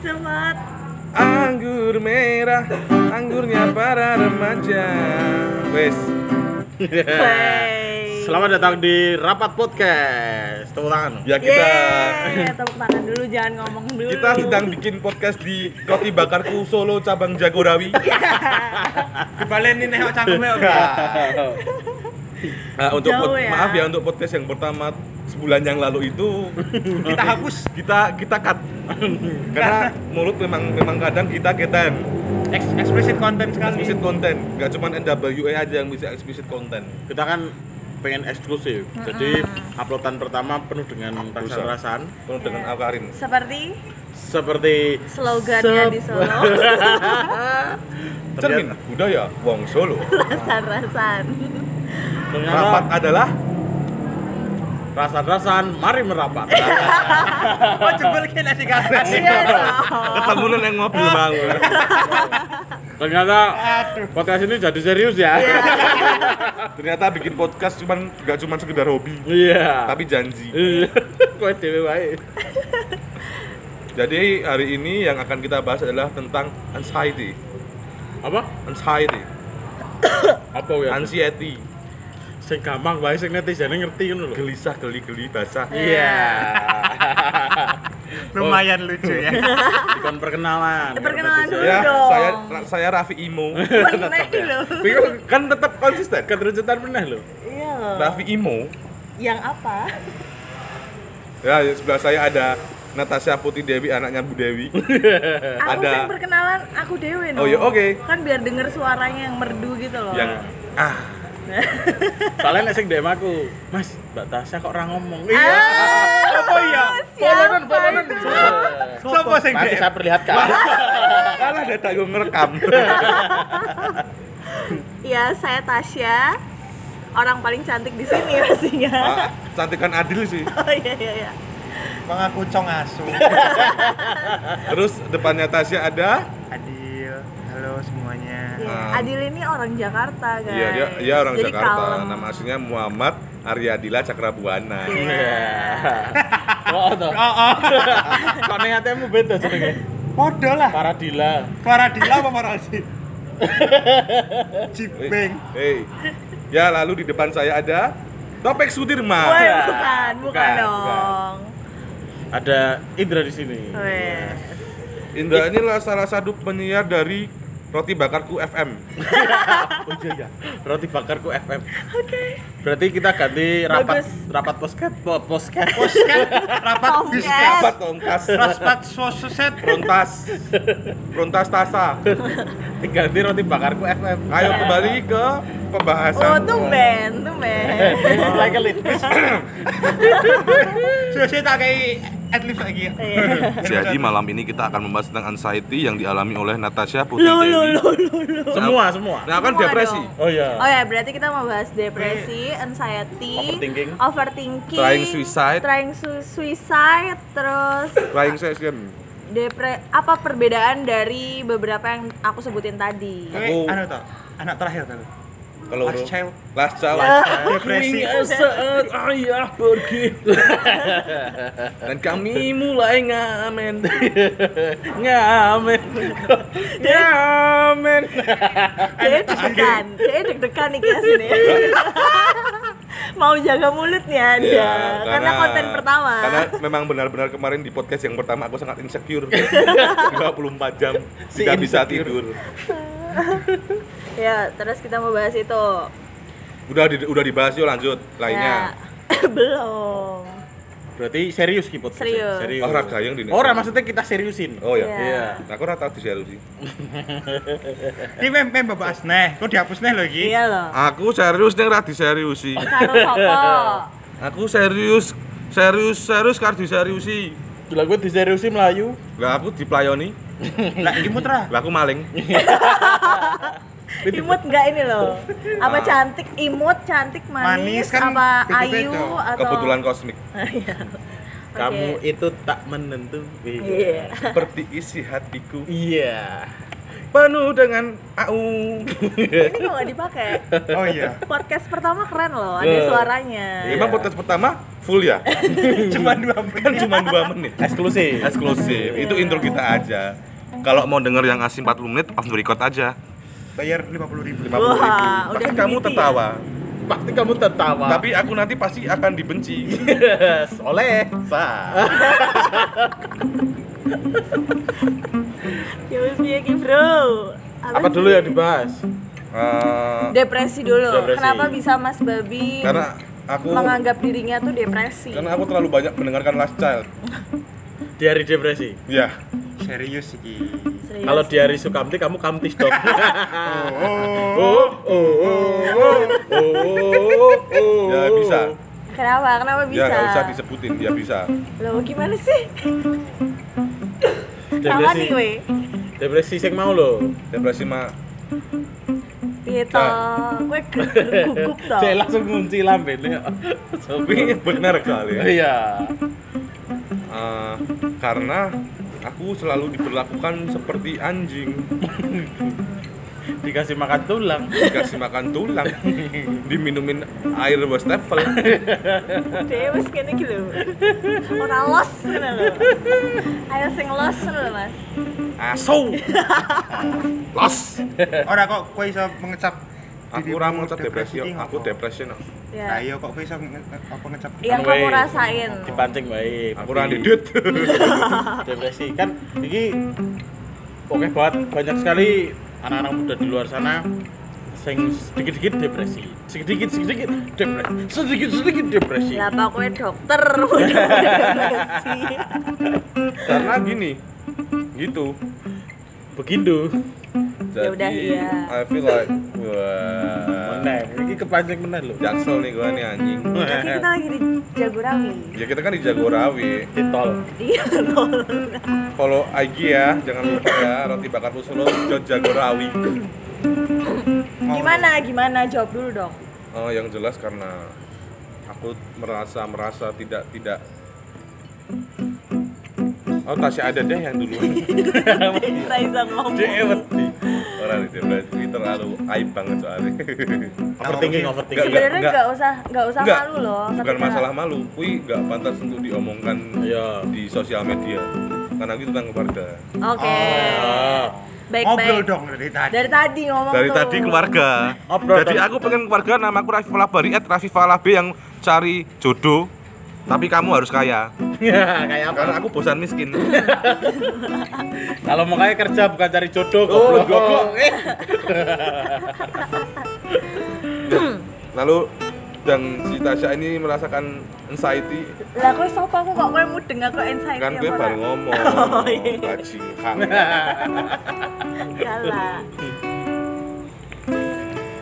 Cepat. Anggur merah, anggurnya para remaja. Wes. Selamat datang di Rapat Podcast. Tepuk tangan. ya kita Yeay, tepuk tangan dulu, jangan ngomong dulu. kita sedang bikin podcast di Roti Bakarku Solo cabang Jagorawi. Dibaleni nek cangkeme. Nah, untuk Jauh pod- ya. maaf ya untuk podcast yang pertama sebulan yang lalu itu Kita hapus. Kita kita cut. Karena mulut memang memang kadang kita ketan Ex- explicit content sekali. explicit content. Nggak cuma NWA aja yang bisa explicit content. Kita kan pengen eksklusif. Jadi uploadan pertama penuh dengan rasan-rasan penuh dengan alkarin Seperti? Seperti slogannya di Solo, cermin budaya Wong Solo. Rasan-rasan. Ternyata rapat adalah rasan-rasan mari merapat. Oh, jebol nek dikasih. Iya dong. ketemuan yang mobil mau ternyata podcast ini jadi serius ya. ternyata bikin podcast cuman nggak cuma sekedar hobi Iya. tapi janji Iya. Kowe dhewe wae. jadi hari ini yang akan kita bahas adalah tentang anxiety Apa? anxiety Apa ya? anxiety Sing gampang wae sing netizen ngerti ngono lho. gelisah geli geli basah Iya. Lumayan lucu ya. Bukan perkenalan. Ya, perkenalan dulu. ya dong. saya saya Raffi Imo. Bingung, kan tetap konsisten Keterucutan pernah lho. Iya loh. Raffi Imo Yang apa? ya di sebelah saya ada Natasha Putih Dewi anaknya Bu Dewi Aku Ada. sing perkenalan aku Dewi no. Oh, iya, oke. Kan biar denger suaranya yang merdu gitu loh. yang ah Soalnya nek sing DM aku, Mas, Mbak Tasya kok ora ngomong. Ah, Apa iya? Folonan. itu? Sopo sing Nanti DM? saya perlihatkan. kalah ada tanggung ngerekam Iya, saya Tasya. Orang paling cantik di sini pastinya. Ah, cantikan Adil sih Oh iya iya iya. Bang aku cong asu. terus depannya Tasya ada Adil. Halo semuanya. Iya, Ah. Adil ini orang Jakarta, guys. Iya dia dia orang Jadi Jakarta. kalem. Nama aslinya Muhammad Aryadila Cakrabuana. Iya. Oh, toh. Oh, oh. Kok ning atemu beda jenenge? Podo lah. Paradila. Paradila apa Parasi? Cipeng. Hei. Ya lalu di depan saya ada Topik Sudirman. Woi, Iya. bukan, bukan, Bukan, dong. Ada Indra di sini. Weh. Indra inilah salah satu penyiar dari Roti Bakarku FM. Oh iya ya. Roti bakarku FM. Oke. Berarti kita ganti rapat Bagus. rapat posket po- posket. Posket rapat bisket. Rapat tongkas. Rapat soset. Frontas. Frontas Tasa. Ganti roti bakarku FM. Ayo kembali ke Oh, pembahasan. tumben, tumben. Mulai kelit. Sudah tak kayak adlibs lagi. Iya. Jadi malam ini kita akan membahas tentang anxiety yang dialami oleh Natasha Putri Lo lo Dewi. lo. Semua, semua. Nah kan Semua depresi. dong. Oh iya. Oh ya, berarti kita mau bahas depresi, anxiety, Overthinking. overthinking, Trying suicide. trying su- suicide, terus Flying session. depre apa perbedaan dari beberapa yang aku sebutin tadi. Aku- anu anak terakhir tuh. Kalau Last child. Last child. Depresi. saat ayah pergi dan kami mulai ngamen Ngamen. Ngamen. Kayaknya deg-degan, kayaknya deg-degan nih kias ini. Mau jaga mulutnya dia, Ya, karena, konten pertama. Karena memang benar-benar kemarin di podcast yang pertama aku sangat insecure. 24 jam Si tidak bisa insecure. tidur. Ya, terus kita mau bahas itu. Udah di- udah dibahas yuk lanjut lainnya. Ya, belum. Berarti serius ki podcast. Serius. Serius. Oh, raga yang di Ora maksudnya kita seriusin. Oh ya. Iya. Iya. Nah, aku rata di serius sih. Ini mem mem bahas neh. Kok dihapus neh lagi? Iya loh. Aku serius nih rati serius sih. Aku serius serius serius kar diseriusi. Lah gue diseriusin Melayu. Lah aku diplayoni, Lah iki mutra. lah aku maling. Imut enggak ini loh. Apa cantik, imut, cantik, manis, Manis kan apa ayu atau Kebetulan kosmik. Iya. Kamu Oke. itu tak menentu. Iya. Seperti isi hatiku. Iya. Penuh dengan au. Ini kok nggak dipakai? Oh iya. Podcast pertama keren loh, ada Iya. suaranya. Emang podcast pertama full ya? Cuma dua kan menit. cuma 2 menit. Eksklusif. Eksklusif. Itu intro kita aja. Kalau mau denger yang asli 40 menit, off the record aja. Bayar 50 ribu. 50 Wah, ribu. udah Pasti kamu ya? tertawa. Pasti kamu tertawa. Tapi aku nanti pasti akan dibenci. Yes, oleh. Sah. Ya wis piye ki, Bro? Apa dulu yang dibahas? Eh, Depresi dulu. Depresi. Kenapa bisa Mas Babi karena aku menganggap dirinya tuh depresi? karena aku terlalu banyak mendengarkan Last Child. Di hari depresi. Ya. Serius sih. Serius. Kalau di hari Sukamti kamu kamtis dong. Oh. oh, oh, oh, oh, oh, oh. Ya bisa. Kenapa? Kenapa bisa? Ya nggak usah disebutin. Ya bisa. Loh, gimana sih? Depresi. nih, we? Depresi sing mau lo. Depresi mah Piye to? Kowe gugup to. Cek langsung ngunci lambene. tapi benar kali ya. Iya. Eh, karena aku selalu diperlakukan seperti anjing Dikasih makan tulang. dikasih makan tulang diminumin air wastafel Dewe wis kene iki lho. Ora los ngono lho. Ayo sing los ngono lho, Mas. asu los Ora kok kowe iso mengecap aku dirimu ora ngecap depresi aku depresi no. Nah Ya. iya kok kowe iso nge- apa ngecap Yang kamu rasain. Dipancing baik. aku ora didit Depresi kan iki oke banget banyak sekali anak-anak muda di luar sana sing sedikit-sedikit depresi. Sedikit sedikit depresi. Sedikit sedikit depresi. Lah apa kowe dokter karena gini gitu Begitu. Ya udah, iya. I feel like wah iki kepancing meneh lho. jaksel nih gua nih anjing Berarti kita lagi di Jagorawi. ya kita kan di Jagorawi Di tol. Iya, tol. follow IG ya jangan lupa ya roti bakar Solo dot Jagorawi Gimana? Gimana? Jawab dulu dong. Oh, yang jelas karena aku merasa merasa tidak tidak Oh, Tasya ada deh yang dulu. Raiza ngomong. Dia Orang itu berarti terlalu aib banget soalnya. Overthinking, overthinking. Sebenarnya nggak. usah nggak usah Enggak, malu loh. bukan ketika- masalah malu. Kui nggak pantas untuk diomongkan Iya. di sosial media. Karena itu tentang keluarga. Oke. Ah. Baik ngobrol baik. dong dari tadi. Dari tadi ngomong Dari tuh. tadi keluarga. Ngobrol Jadi dong. aku pengen keluarga namaku Rafi Falabari at Rafi Falabe yang cari jodoh. Tapi kamu harus kaya. Kayak apa? Karena aku bosan miskin. Kalau mau kaya kerja bukan cari jodoh, Oh, goblok. goblok. Eh. Lalu dan si Tasya ini merasakan anxiety Lah kowe sapa aku kok kowe mudeng aku anxiety kan gue apa baru ngomong Oh, iya. bajingan Yalah.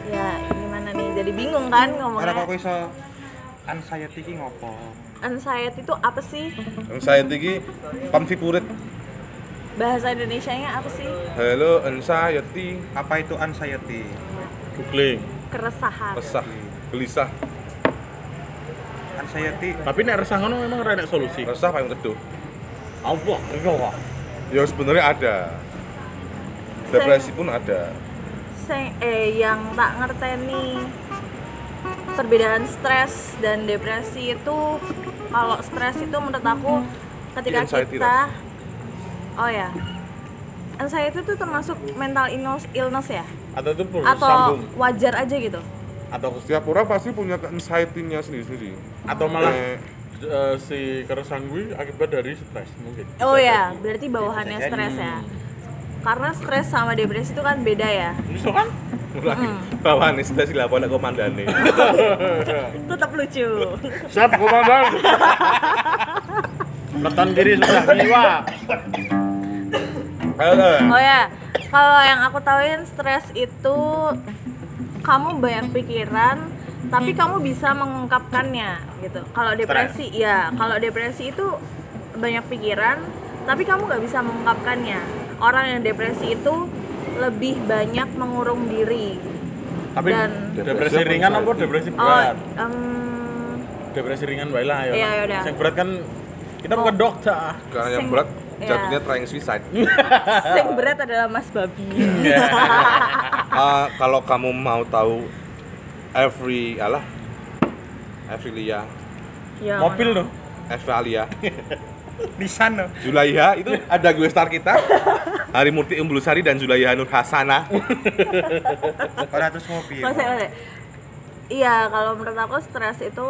Ya, gimana nih? Jadi bingung kan kok ngomongnya. kowe iso anxiety iki ngopo? Anxiety itu apa sih? anxiety ini pamsipurit Bahasa Indonesianya apa sih? halo anxiety Apa itu anxiety? Googling. Keresahan. resah gelisah Anxiety Tapi nek resah ngono memang ora enak solusi. resah paling teduh Allah, iya. ya sebenarnya ada depresi pun ada Sing eh yang tak ngerteni perbedaan stres dan depresi itu kalau stres itu menurut aku ketika kita oh ya. Anxiety itu termasuk mental illness, illness ya? Atau itu perlu atau sambung. wajar aja gitu? Atau setiap orang pasti punya anxiety-nya sendiri-sendiri. Atau malah Eh, eh, si keresahan gue akibat dari stres mungkin. oh ya berarti bawahannya stres ya karena stres sama depresi itu kan beda ya Bisa kan? lagi bawa anestesi lah pokoknya komandane tetap lucu Siap komandan. Leton kiri sudah jiwa. Oh ya, kalau yang aku tahuin stres itu kamu banyak pikiran, tapi kamu bisa mengungkapkannya gitu. Kalau depresi, ya kalau depresi itu banyak pikiran, tapi kamu nggak bisa mengungkapkannya. Orang yang depresi itu lebih banyak mengurung diri. Tapi Dan- depresi ringan apa depresi Oh, berat? em, Depresi ringan bae lah ya. Iya. Yang berat kan kita bukan dokter. Karena yang berat Ya. jatuhnya trying suicide. Sing berat adalah Mas Babi. Eh, kalau kamu mau tahu every alah Evrilia, ya, Mobil loh. Evalia, Nissan loh. Zulaiha itu ada gue star kita. Hari Murti Umblusari dan Zulaiha Nur Hasanah. Orang terus mas, Iya, kalau menurut aku stres itu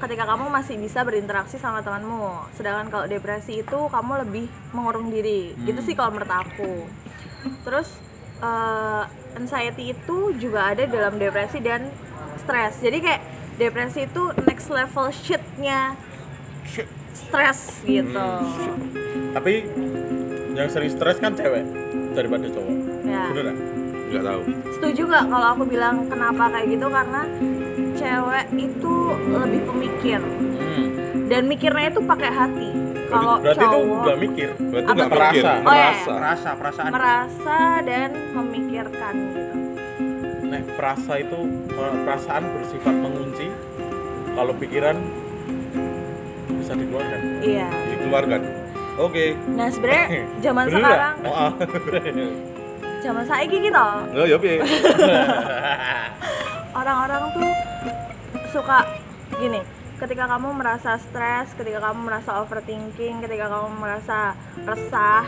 ketika kamu masih bisa berinteraksi sama temanmu. Sedangkan kalau depresi itu kamu lebih mengurung diri. Gitu sih kalau menurut aku. Terus eh, anxiety itu juga ada dalam depresi dan stres. Jadi kayak depresi itu next level shitnya stres gitu. Tapi yang sering stres kan cewek daripada cowok. Ya. Bener nggak? Nggak tahu. Setuju nggak kalau aku bilang kenapa kayak gitu karena cewek itu lebih pemikir Hmm. dan mikirnya itu pakai hati. Kalau Berarti itu cowok udah mikir. Berarti nggak Merasa. Oh, iya. merasa. Merasa, perasaan. merasa dan memikirkan gitu. Nah, perasa itu perasaan bersifat mengunci. Kalau pikiran bisa dikeluarkan. Iya. Dikeluarkan. Oke. Nah sebenarnya zaman sekarang? Oh, ah. zaman saiki gitu, Nggak ya, orang-orang tuh suka gini. Ketika kamu merasa stres, ketika kamu merasa overthinking, ketika kamu merasa resah,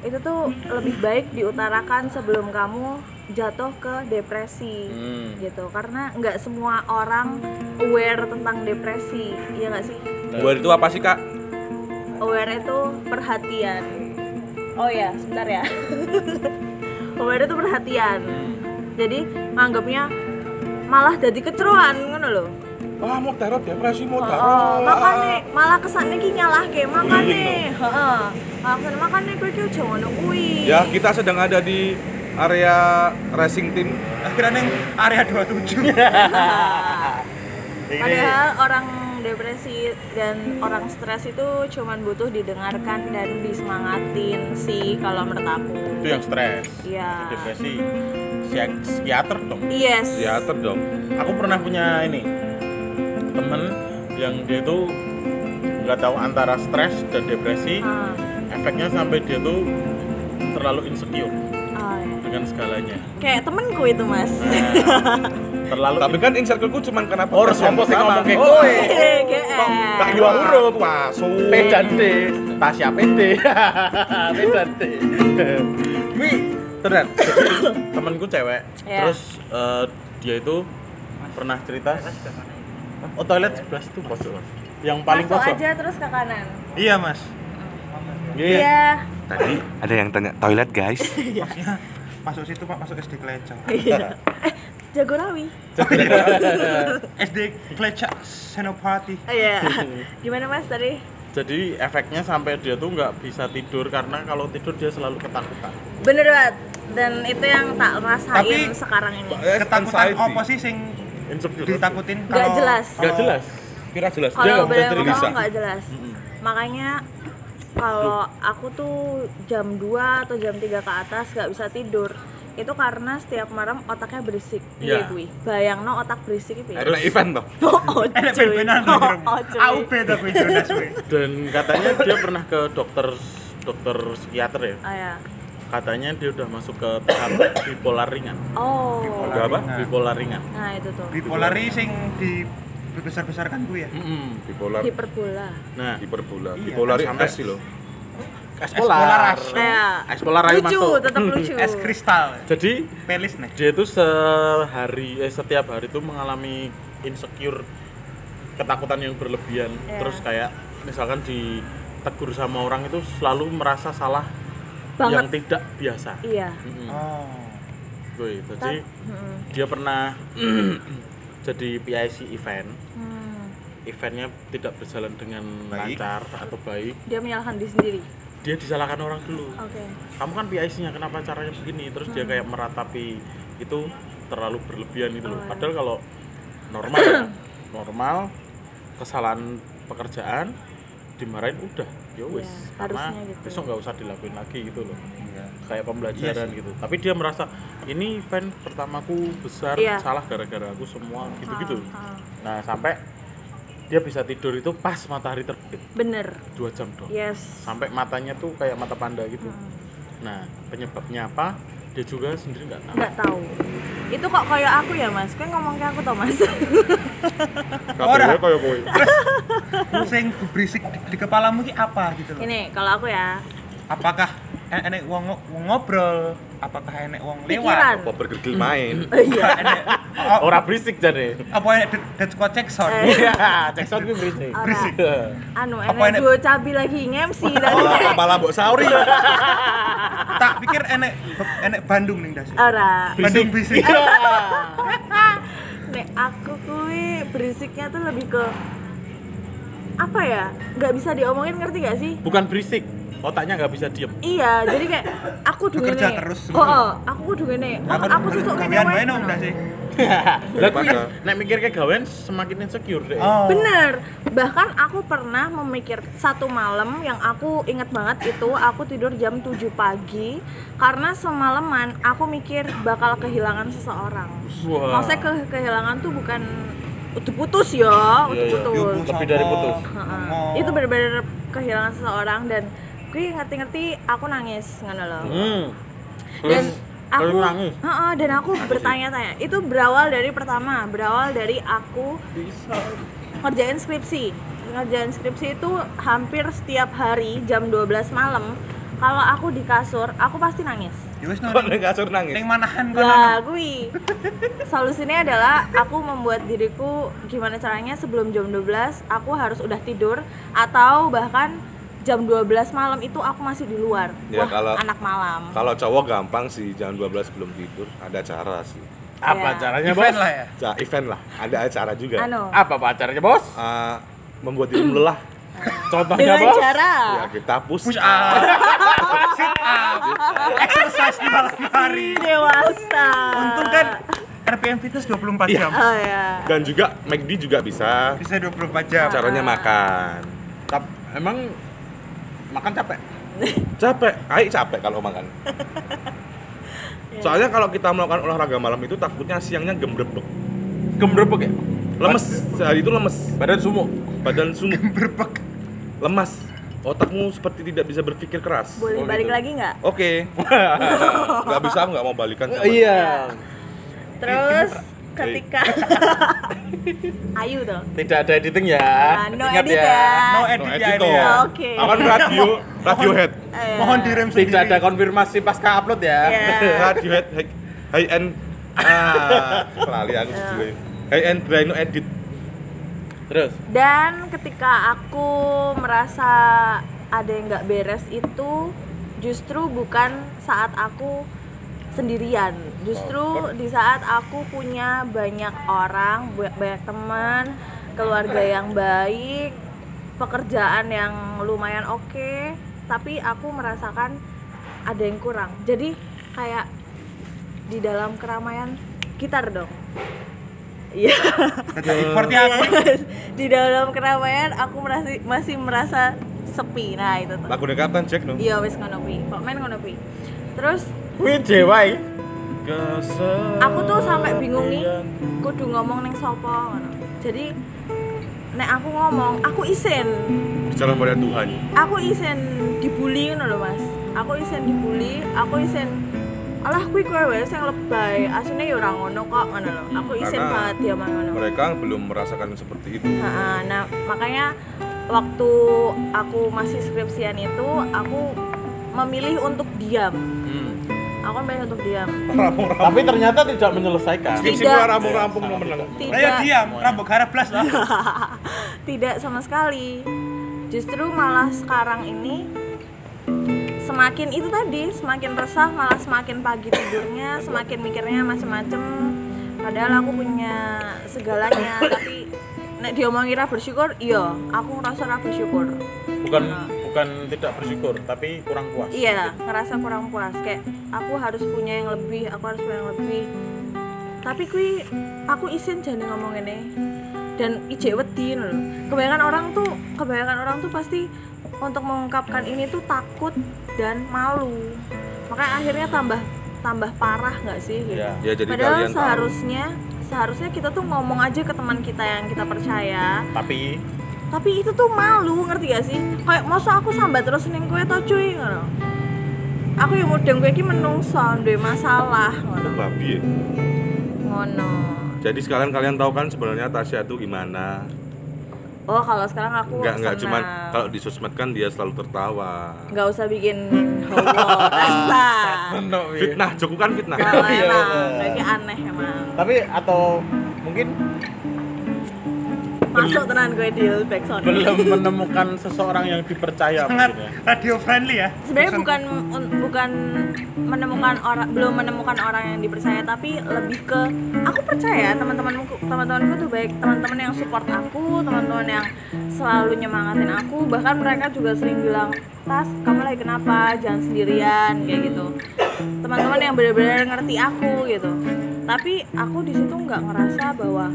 itu tuh lebih baik diutarakan sebelum kamu jatuh ke depresi Hmm. gitu karena nggak semua orang aware tentang depresi ya nggak sih Buat itu apa sih, Kak? aware itu perhatian. Oh ya sebentar ya. Aware itu perhatian. Jadi nganggapnya malah jadi keceruan ngono loh Ah, mau teror depresi, mau Oh, teror. makanya malah kesannya ki nyalahke makanya heeh. Makanya makanya kowe ki ngono kuwi. Ya, kita sedang ada di area racing team. Akhirnya neng area 27. Padahal orang depresi dan orang stres itu cuman butuh didengarkan dan disemangatin sih kalau menurut aku. itu yang stres. Iya. Depresi. Psiak- Psikiater dong. Yes. Teater dong. Aku pernah punya ini temen yang dia tuh nggak tahu antara stres dan depresi. Ah, Efeknya sampai dia tuh terlalu insecure ah, ya. dengan segalanya. Kayak temenku itu mas. Terlalu Tapi kan insertku cuma karena Oh, podcast yang sopo sing pertama. ngomong kayak Oh, gue. GR. Tak dua huruf. Masuk. P dan D, Tasya PD, P dan D. Wi, tenan. Temenku cewek, Ya. terus eh, dia itu pernah cerita. Oh toilet sebelah situ pojok. Yang paling Masuk pojok. aja terus ke kanan. iya mas. Iya. Iya. Tadi ada yang tanya toilet, guys. Maksudnya masuk situ pak masuk SD Kleca. Iya. Eh, Jagorawi. SD Kleca Senopati. Oh, Iya. Gimana mas tadi? Jadi efeknya sampai dia tuh nggak bisa tidur karena kalau tidur dia selalu ketakutan. Bener banget. Dan itu yang tak rasain Tapi- sekarang ini. Ketakutan Anxiety. apa sih sing Insecure. ditakutin Nggak jelas. Nggak jelas. Kira jelas. Dia kalau boleh ngomong nggak jelas makanya kalau aku tuh jam 2 atau jam 3 ke atas nggak bisa tidur itu karena setiap malam otaknya berisik iya Iya. gue bayang no otak berisik itu ya Ada event toh. oh oh, oh. Aku beda kuwi Jonas kuwi. Dan katanya dia pernah ke dokter dokter psikiater ya. oh ya Katanya dia udah masuk ke tahap bipolar ringan. oh Udah apa? Bipolar ringan. nah itu tuh Bipolari sing di besar-besarkan gue ya. Mm-mm. Bipolar. hiperbola Nah, Hiperbola. Iya, Bipolar sampai- sih loh. Espolar. kayak Espolar ayo lucu masuk. tetap lucu Es kristal. Jadi Pelis nih. dia itu sehari eh setiap hari itu mengalami insecure ketakutan yang berlebihan Iya. terus kayak misalkan ditegur sama orang itu selalu merasa salah banget yang tidak biasa iya Mm-mm. Oh. Gue, jadi Hmm. dia pernah jadi PIC event Hmm. eventnya tidak berjalan dengan Baik. lancar atau baik dia menyalahkan diri sendiri dia disalahkan orang dulu oke kamu kan PIC-nya kenapa caranya begini terus dia kayak meratapi itu terlalu berlebihan gitu loh Oh, iya. padahal kalau normal ya, normal kesalahan pekerjaan dimarahin udah ya wis Iya, karena harusnya gitu. besok nggak usah dilakuin lagi gitu loh Iya. kayak pembelajaran Iya sih. gitu tapi dia merasa ini event pertamaku besar Iya. salah gara-gara aku semua gitu-gitu Ah, ah. nah sampai dia bisa tidur itu pas matahari terbit. Bener. Dua jam dong. Yes. Sampai matanya tuh kayak mata panda gitu. Hmm. nah penyebabnya apa? Dia juga sendiri nggak tahu. Nggak tahu. Itu kok kayak aku ya mas? Kau ngomong kayak aku tau mas? Kabelnya kayak kowe. Sing berisik di, di kepalamu ki apa gitu loh. ini kalau aku ya. Apakah enek wong wong ngobrol? Apakah enek wong lewat? Apa bergedil main? iya Enek oh, orang berisik jadi apa enek det squad check sound? Eh. iya cek sound gue berisik Ora. Berisik. anu Apa enek duo cabi lagi ngemsi tadi Oh, kepala Mbok Sauri. tak pikir enek enek Bandung nih das. ora Bandung berisik. nek aku kuwi berisiknya tuh lebih ke apa ya nggak bisa diomongin ngerti gak sih bukan berisik otaknya nggak bisa diem iya jadi kayak aku duwe Bekerja terus. oh, oh aku kudu ngene aku, aku susuk ngene Gawean udah sih. lah kuwi Pada- nek mikir kayak gawean semakin insecure deh Oh. Bener, bahkan aku pernah memikir satu malam yang aku inget banget itu aku tidur jam 7 pagi karena semalaman aku mikir bakal kehilangan seseorang. Wah. Maksudnya ke kehilangan tuh bukan udah putus ya, udah Iya, putus. Lebih dari putus. Heeh. Oh. Itu bener-bener kehilangan seseorang dan gue ngerti-ngerti aku nangis ngono loh. hmm. Dan aku nangis Heeh, dan aku bertanya-tanya. Itu berawal dari pertama, berawal dari aku ngerjain skripsi ngerjain skripsi itu hampir setiap hari jam 12 malam kalau aku di kasur aku pasti nangis Ya wis no. Ning kasur nangis? Ning manahan lah gue solusinya adalah aku membuat diriku gimana caranya sebelum jam 12 aku harus udah tidur atau bahkan jam 12 malam itu aku masih di luar Ya, wah kalau- anak malam Kalau cowok gampang sih, jam 12 belum tidur. Ada acara sih. apa Iya. caranya Event bos lah ya. Ja, event lah, ada acara juga. anu apa pak acaranya bos Eh, membuat dirimu lelah. contohnya dengan bos cara Ya kita push, Push up. Sit up. Exercise di malam hari. dewasa Untung kan RPM Fitness 24 Iya. jam. oh ya Dan juga McD juga bisa. Bisa 24 jam. Caranya makan. Tap- emang makan capek Capek, Ai capek kalau makan. Soalnya kalau kita melakukan olahraga malam itu takutnya siangnya gembrebek. gembrebek ya Lemes, sehari itu lemes. badan sumuk Badan sumuk, Berbek. lemas. Otakmu seperti tidak bisa berpikir keras. boleh Oh, balik gitu. lagi nggak Oke. Nggak bisa, nggak mau balikan sama iya Terus ketika Ayu tuh. tidak ada editing ya Nah, no ingat edit ya ya. No No edit ya edit ini ya. Oke. Akan radio, Radiohead. Eh, Mohon direm sendiri. tidak ada konfirmasi pasca upload ya Iya. Radiohead high, high end ah, lali aku jujur. High end brain no edit. terus Dan ketika aku merasa ada yang nggak beres itu justru bukan saat aku sendirian. Justru di saat aku punya banyak orang, banyak teman, keluarga yang baik, pekerjaan yang lumayan oke, tapi aku merasakan ada yang kurang. Jadi kayak di dalam keramaian gitar dong. Iya. Jadi effort ya aku. di dalam keramaian aku merasa, masih merasa sepi. Nah, itu tuh. Lagu Kapten Jack no. Iya wis ngono kuwi. Kok main ngono kuwi. Terus Wih jewai aku tuh sampai bingung nih kudu ngomong neng sopo ngono. Jadi nek aku ngomong, aku isin. Bicara pada Tuhan. Aku isin dibully ngono lho, Mas. Aku isin dibully, aku isin Alah kuwi kowe wae sing lebay. Asline ya ora ngono kok ngono lho. Aku isin Karena banget dia ngono. Mereka belum merasakan seperti itu. Nah, nah, makanya waktu aku masih skripsian itu aku memilih untuk diam. Hmm. Aku memilih untuk diam. tapi ternyata tidak menyelesaikan Tidak. no menang. Tidak, Ayo diam, rambut garap blas lah. tidak sama sekali. Justru malah sekarang ini semakin itu tadi, semakin resah, malah semakin pagi tidurnya, semakin mikirnya macem-macem. Padahal aku punya segalanya, tapi nek diomongin ra bersyukur, iya, aku ngerasa ra bersyukur. bukan bukan tidak bersyukur tapi kurang puas Iya, ngerasa kurang puas. Kayak aku harus punya yang lebih, aku harus punya yang lebih. Tapi kui, aku isin jangan ngomong ini. Dan ijek wedi lho. Kebanyakan orang tuh, kebanyakan orang tuh pasti untuk mengungkapkan ini tuh takut dan malu. Makanya akhirnya tambah tambah parah nggak sih? Gitu. Iya. Ya jadi Padahal kalian tahu. seharusnya seharusnya kita tuh ngomong aja ke teman kita yang kita percaya Tapi tapi itu tuh malu ngerti gak sih kayak masa aku sambat terus ning kowe to cuy ngono aku yang mudeng kowe iki menungso duwe masalah ngono babi ya. ngono Jadi sekalian kalian tahu kan sebenarnya Tasya itu gimana? oh kalau sekarang aku Enggak enggak senang. cuman kalau di sosmed kan dia selalu tertawa. nggak usah bikin rasa Fitnah, Joko kan fitnah. Iya, emang iya. kayak aneh emang tapi atau mungkin masuk tenan gue di backsound belum menemukan seseorang yang dipercaya Sangat mungkin ya. radio friendly ya. sebenarnya bukan bukan menemukan orang belum menemukan orang yang dipercaya tapi lebih ke aku percaya teman-temanku teman-temanku tuh baik. Teman-teman yang support aku teman-teman yang selalu nyemangatin aku. Bahkan mereka juga sering bilang tas kamu lagi kenapa? Jangan sendirian kayak gitu. Teman-teman yang benar-benar ngerti aku gitu tapi aku di situ nggak ngerasa bahwa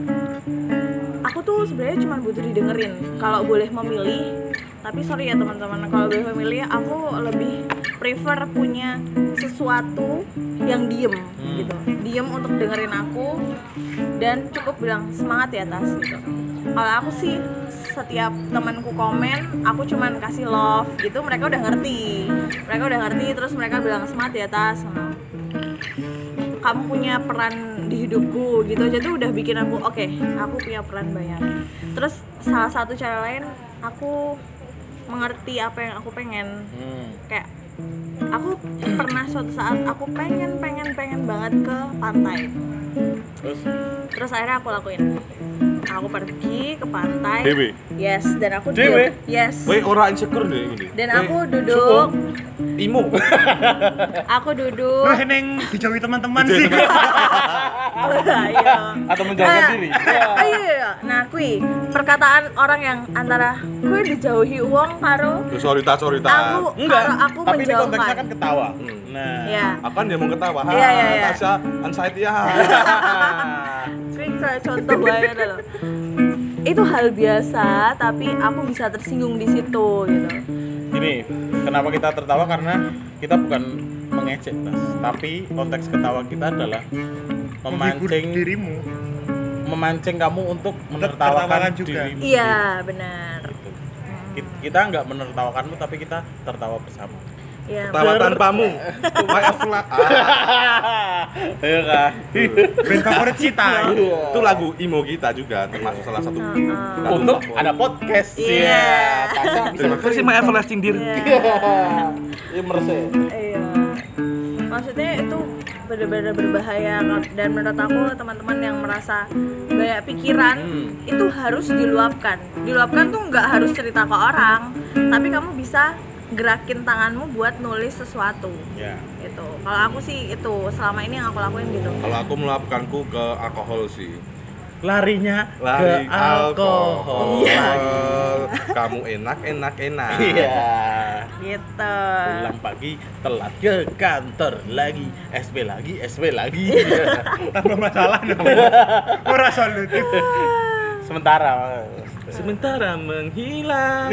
aku tuh sebenarnya cuma butuh didengerin kalau boleh memilih. Tapi sorry ya teman-teman kalau boleh memilih aku lebih prefer punya sesuatu yang diem gitu. Diem untuk dengerin aku dan cukup bilang semangat ya tas gitu. Kalau aku sih setiap temanku komen aku cuman kasih love gitu mereka udah ngerti. Mereka udah ngerti terus mereka bilang semangat ya tas kamu punya peran di hidupku gitu aja tuh udah bikin aku oke aku punya peran banyak. Terus salah satu cara lain aku mengerti apa yang aku pengen. Hmm. kayak aku pernah suatu saat aku pengen pengen pengen banget ke pantai. Terus? Terus akhirnya aku lakuin aku pergi ke pantai Dewe? yes dan aku Dewe? diem. yes Woi, ora insecure deh ini. dan aku duduk imo. aku duduk Lu neng dijauhi teman-teman sih. iya atau menjauhkan Ah, diri ah, iya, iya. Nah, kui perkataan orang yang antara kui dijauhi uang karo Tuh, sorry tas, sorry aku enggak aku tapi ini konteksnya menjauhkan. kan ketawa Hmm. nah Ya, Apa dia mau ketawa? Ha, Iya, iya, iya. Tasya anxiety ya. contoh banget loh. Itu hal biasa, tapi aku bisa tersinggung di situ gitu. Gini, kenapa kita tertawa karena kita bukan mengejek tas, tapi konteks ketawa kita adalah memancing dirimu. memancing kamu untuk menertawakan juga. dirimu. Iya, benar. Gitu. Ki- Kita nggak menertawakanmu tapi kita tertawa bersama. Iya. Tawa tanpamu. Why afla? Iya kan? Band favorit kita. itu lagu imo kita juga termasuk salah satu. Lagu Untuk ada podcast. Iya. Terima kasih my everlasting dear. Iya, merasa. Iya. Maksudnya itu benar-benar berbahaya dan menurut aku teman-teman yang merasa banyak pikiran Hmm. itu harus diluapkan. Diluapkan tuh nggak harus cerita ke orang, tapi kamu bisa gerakin tanganmu buat nulis sesuatu. Ya. Gitu. Kalau aku sih itu selama ini yang aku lakuin gitu. Kalau aku meluapkanku ke alkohol sih. Larinya Lari ke alkohol. Iya. Kamu enak enak enak. Iya. Gitu. Pulang pagi telat ke kantor lagi, SP lagi, SP lagi. Tambah masalah nih. Ora solutif. Sementara. Sementara menghilang.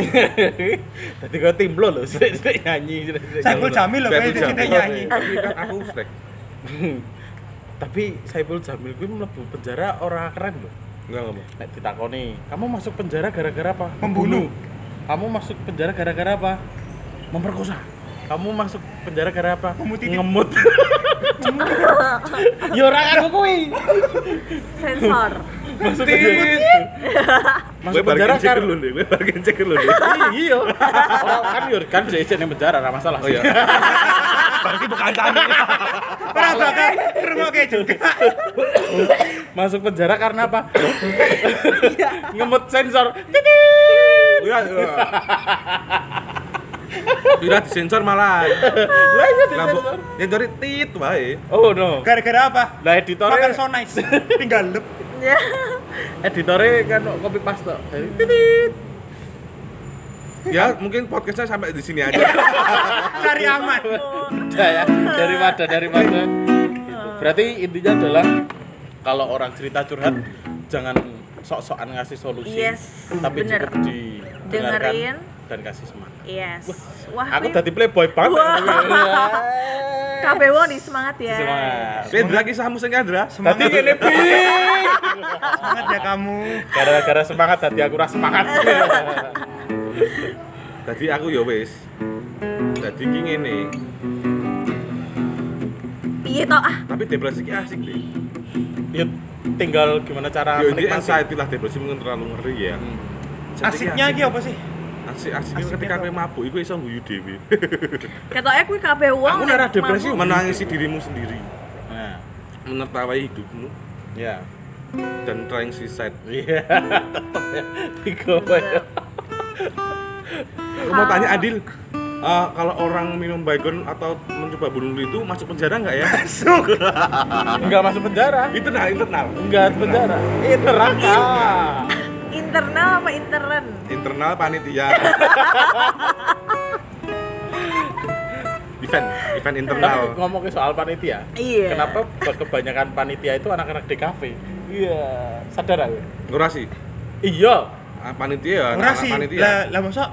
Tadi kau timblo loh, sering nyanyi. Saiful Jamil loh, kayak Jamil. nyanyi. Tapi kan aku strek. Tapi Saiful Jamil gue mlebu penjara orang keren loh. Enggak enggak. Nek ditakoni, kamu masuk penjara gara-gara apa? Membunuh. Kamu masuk penjara gara-gara apa? Memperkosa. Kamu masuk penjara gara apa? Ngemut titik. Ngemut. ya ora kan kuwi. Sensor. Masuk penjara. Masuk Gue penjara kan. dulu deh. Gue bargain cek dulu deh. Iya. Orang kan yo kan jadi di penjara ora masalah. Oh iya. Berarti bukan tadi. Ora bakal rumah kayak juga. Masuk penjara karena apa? Ngemut sensor. Iya. iya. Tidak disensor malah. Lah iya disensor. nyensori tit wae. Oh no. Gara-gara apa? Lah editore Makan so nice. Tinggal lep. Ya. editore kan copy paste. Titit. Ya, mungkin podcastnya sampai di sini aja. Cari aman. Udah ya, daripada daripada. Gitu. Berarti intinya adalah kalau orang cerita curhat jangan sok-sokan ngasih solusi. Yes, tapi bener. cukup didengarkan Dengerin. Dan kasih semangat. Yes. Wah, Aku ini- tadi playboy banget. Wah. Kabeh wong di semangat ya. Semangat. Sendra kisahmu sing Andra. Tadi ngene Pi. Semangat ya kamu. Gara-gara semangat tadi aku rasa semangat. Tadi aku ya wis. Jadi ki ngene, Iya toh ah. tapi depresi ki asik deh. Ya tinggal gimana cara Ya ini menikmati. anxiety lah depresi mungkin terlalu ngeri ya. Hmm. Ki Asiknya asik. iki apa sih? Asik asik Asiknya ketika kowe mabuk iku iso guyu dhewe. Ketoke kuwi kabeh wong. Aku nara depresi menangisi dirimu sendiri, Nah, menertawai hidupmu ya. dan trying suicide. Iya, tetep ya. Ya. Aku mau tanya Adil, eh, kalau orang minum baygon atau mencoba bunuh diri itu masuk penjara nggak ya? Masuk. Enggak masuk penjara. internal, internal. Enggak penjara. Neraka. Internal apa intern? Internal panitia. event, event internal. Tapi ngomong ke soal panitia. Iya. Kenapa kebanyakan panitia itu anak-anak di kafe? Iya, sadar aku. Ngurasi. Iya. Ah, panitia ya, sih. panitia. Lah lah mosok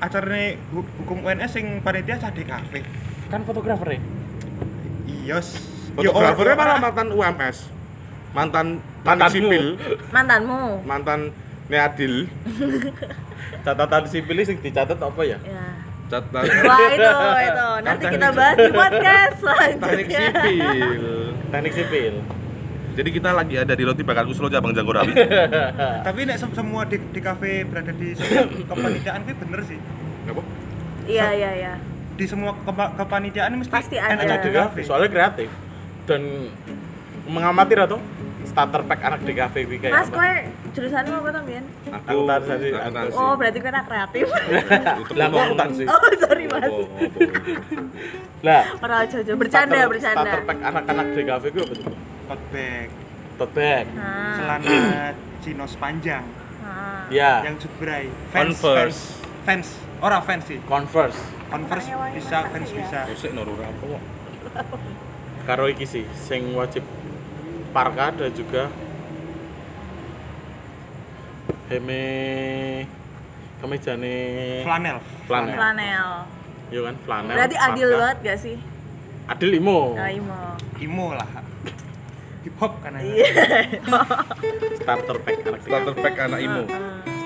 acarane hu- hukum UNS sing panitia cah di kafe. Kan fotografer ya? Iya. Fotografernya ya, malah ora- mantan UMS. Mantan Mantanmu. sipil, Mantanmu. mantan Neadil, Catatan sipil sing dicatat apa ya? Ya. catatan Wah itu itu nanti kita bahas di podcast teknik selanjutnya. sipil. Teknik sipil. Jadi kita lagi ada di roti bakar Kuslo cabang Jagorawi. Tapi nek sem- semua di, di kafe berada di kepanitiaan itu bener sih. Apa? Iya iya iya. Di semua kepa- kepanitiaan mesti Pasti ada. enak di kafe. Soalnya kreatif dan mengamati atau starter pack anak di kafe kuwi kayak Mas apa? kowe jurusanmu apa tuh Bian? Aku Akuntansi. akuntansi. Oh berarti kowe anak kreatif. Lah, ngomong. akuntansi. oh sorry mas. Lah, Orang aja bercanda starter- bercanda. Starter pack anak-anak di kafe kuwi apa tuh? Tote bag, Tote bag. Nah, celana chinos panjang, nah. Ya, yang jubrai, fans, Converse. fans, fans, ora fans sih. Converse. Converse bisa, fans bisa. Kosek norura apa kok? Karo iki sih sing wajib parka dan juga heme kemejane Flanel. flanel. Flanel. Iya kan, flanel. Berarti adil banget gak sih? Adil imo. Ya Imo. Imo lah. Hip hop kan ya. Iya. Starter pack anak Starter pack anak imo.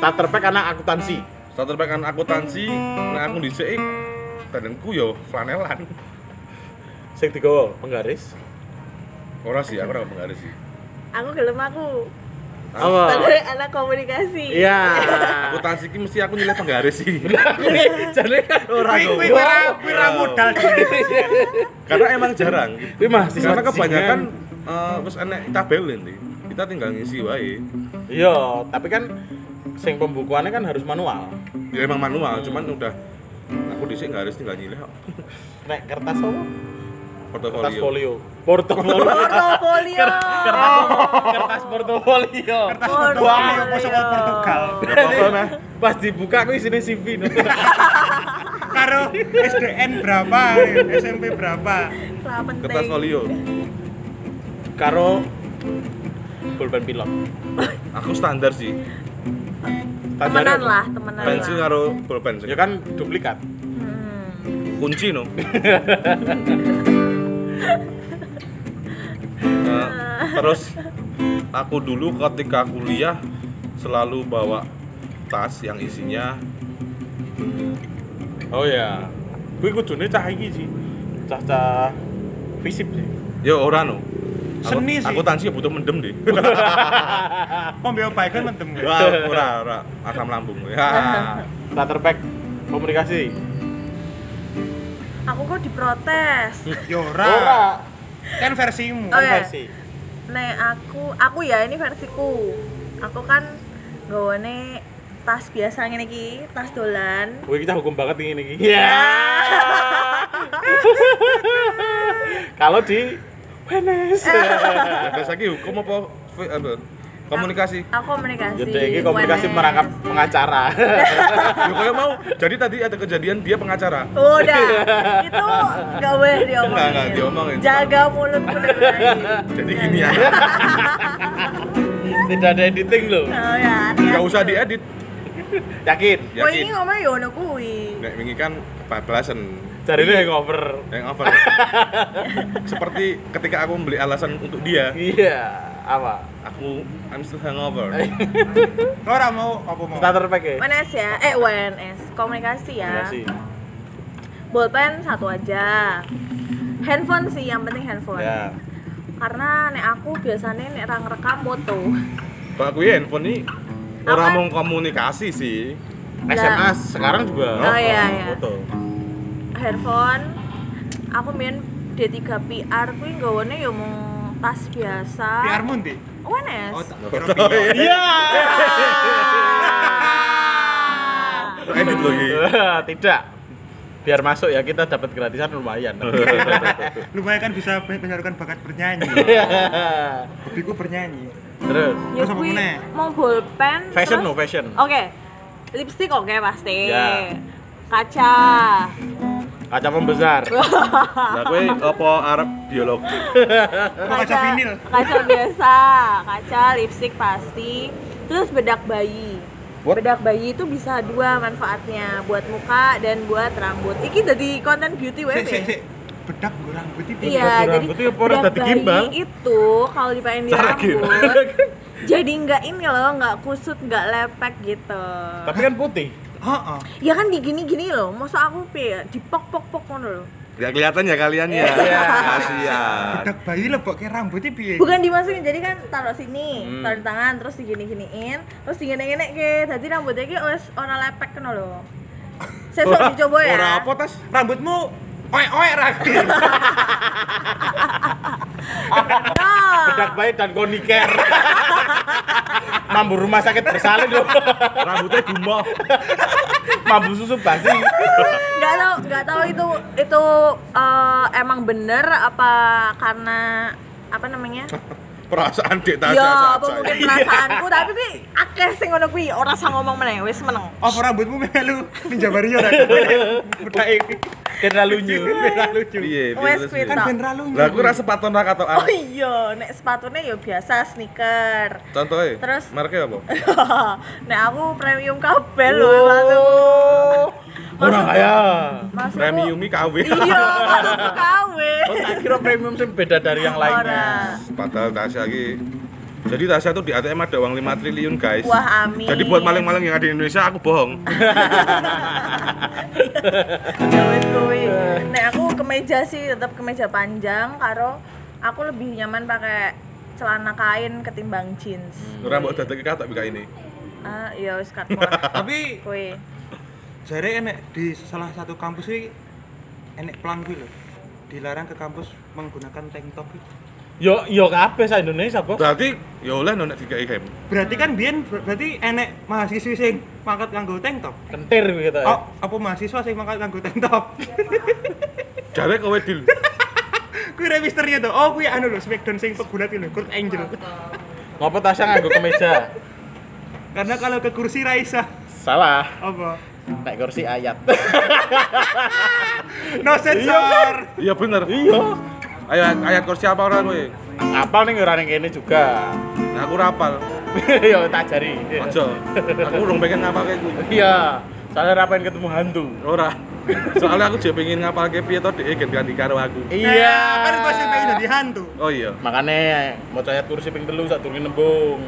Starter pack anak akuntansi. Starter pack anak akuntansi, nah aku dhisik badanku yo flanelan. Sing digawa penggaris. Ora sih, aku ora penggaris sih. Aku gelem aku. Apa? Sebagai anak komunikasi. Iya. Akuntansi ki mesti aku nyilih penggaris sih. Jadi kan ora Kuwi kuwi ora kuwi ora modal. Karena emang jarang. Kuwi masih Karena kebanyakan eh, wis enek tabelin nih. Kita tinggal ngisi wae. Iya, tapi kan sing pembukuannya kan harus manual. Ya emang manual, cuman udah aku dhisik garis tinggal nyilih kok. Nek kertas apa? Kertas Portofolio. folio. Portofolio. Portofolio. kertas kertas portofolio. Kertas portofolio saka Portugal. Pas dibuka aku isine CV. no. Karo SDN berapa, SMP berapa. Kertas folio. Karo pulpen pilot. Aku standar sih. Temenan lah, temenan Pensil karo pulpen. Ya kan duplikat. Hmm. kunci no. Eh, terus aku dulu ketika kuliah selalu bawa tas yang isinya Oh ya. Kuwi kudune cah iki sih. Cah-cah fisip sih. ya ora no. Aku, Seni sih. Aku tansi butuh mendem deh. Pembeo baygon mentem. Wah, ora ora asam lambung. Ya. Starter pack komunikasi. Aku kok diprotes. Yo ora. Ora. Kan versimu. Oh, iya. Konversi. Nek aku, aku ya ini versiku. Aku kan gawane tas biasa ngene iki, tas dolan. Kowe kita hukum banget ini iki. Iya. Kalau di Wenes. Ya, biasa ki hukum apa apa? Komunikasi. Aku komunikasi. Jadi ini komunikasi UNS. merangkap pengacara. Ya kayak mau. Jadi tadi ada kejadian dia pengacara. Udah, itu gak boleh diomongin. Enggak, enggak diomongin. Jaga baik. Jadi gini ya. Tidak ada editing loh. Oh ya. Enggak usah diedit. Yakin. Kowe ini Yakin. ngomong ya ono kuwi. Nek wingi kan kebablasan Cari ini hangover. hangover. Seperti ketika aku membeli alasan untuk dia, Iya. Apa? aku I'm still hangover. Ora mau apa mau? Starter pack ya? WNS ya, eh WNS, komunikasi ya. Komunikasi. Bolpen satu aja. Handphone sih, yang penting handphone. Ya. Karena nek aku biasanya nek ra ngerekam foto. Kalau aku ya handphone ini orang Apa? mau komunikasi sih. SMS sekarang juga. Oh, iya, iya. Foto. Handphone aku main D3 PR kuwi nggawane ya mung tas biasa. PR mu ndi? WNS. Oh, Oh, iya. Edit lagi. Tidak. Biar masuk ya kita dapat gratisan lumayan. Lumayan kan bisa menyalurkan bakat bernyanyi. Hobiku bernyanyi. Terus Ya Terus apa mau bolpen. fashion terus- no fashion. Oke. Lipstick oke pasti. Ya. Kaca. Kaca pembesar. Nah, kowe apa Arab biologi? Apa kaca vinil? Kaca biasa, kaca lipstick pasti. Terus bedak bayi. What? Bedak bayi itu bisa dua manfaatnya, buat muka dan buat rambut. Iki jadi konten beauty web ya? Bedak gue rambut itu. Iya, Bedak jadi rambut itu orang bedak dadi gimbal? bayi itu kalau dipakein di rambut, jadi nggak ini loh, nggak kusut, nggak lepek gitu. Tapi kan putih. Heeh. Ya kan di gini-gini loh, masa aku pi dipok-pok-pok ngono loh. Gak kelihatan ya kalian ya. Iya. Kasihan. Bedak bayi lebok ke rambutnya piye? Bukan dimasukin, jadi kan taruh sini, Hmm. taruh di tangan, terus digini-giniin, terus digini-gini ke, jadi rambutnya ki wis ora lepek kan loh. Sesuk dicoba ya. Ora apa tas? Rambutmu oek-oek rapi. Nah, Bedak bayi dan koniker. Mambu rumah sakit bersalin loh. Rambutnya gumoh. Mambu susu basi. nggak tahu nggak tahu itu itu eh, emang bener apa karena apa namanya? Perasaan dek Tasya ya, apa mungkin perasaanku, tapi ki akeh sing ngono kuwi, ora usah ngomong meneh, wis meneng. Apa rambutmu melu Ninja Mario ra? Bedak iki. Kena lunyu. Kena lucu. Iya, Wes terus kuwi? Kan ben ra. Lah aku rasa sepatu nak atau Oh iya, nek sepatunya ya biasa sneaker. Contohnya? Terus? Mereknya apa? nek aku premium kabel loh sepatu. Orang kaya. Premiumi KW. Iya, KW. Oh, tak kira premium sih beda dari yang lainnya. Padahal Tasya lagi jadi Tasya tuh di ATM ada uang 5 triliun guys. Wah, amin. Jadi buat maling-maling yang ada di Indonesia aku bohong. Nek aku kemeja sih tetap kemeja panjang karo aku lebih nyaman pakai celana kain ketimbang jeans. Ora mbok dadeki kata bika ini. Ah, iya wis kat Tapi. Jare enek di salah satu kampus iki enek pelang kuwi lho. Dilarang ke kampus menggunakan tank top. kuwi. Yo yo kabeh sa Indonesia, Bos. Berarti ya oleh nonek tiga game. Berarti kan biyen ber- berarti enek mahasiswa sing mangkat nganggo tank top. Kentir gitu ya. Oh, apa mahasiswa sing mangkat nganggo tank top? Jare kowe deal. Kuwi re misteri to. Oh, kuwi anu lho, Smackdown sing pegulat lho, Kurt Angel. Ngopo Tasya nganggo kemeja? Karena kalau ke kursi Raisa Salah. apa? Nek kursi ayat. No sensor. Iya bener. Iya. Ayo ayat kursi apa orang kowe? Apal nih ora ning kene juga. Nah, aku rapal. Yo tak jari. Aja. Aku urung pengen ngapalke kuwi. Iya. Soalnya rapain ketemu hantu. Ora. Soalnya aku juga pengen ngapalke piye to dhek gen ganti karo aku. Iya. kan gua sih pengen jadi hantu. Oh iya. Makanya mau ayat kursi ping telu sak durunge nembung.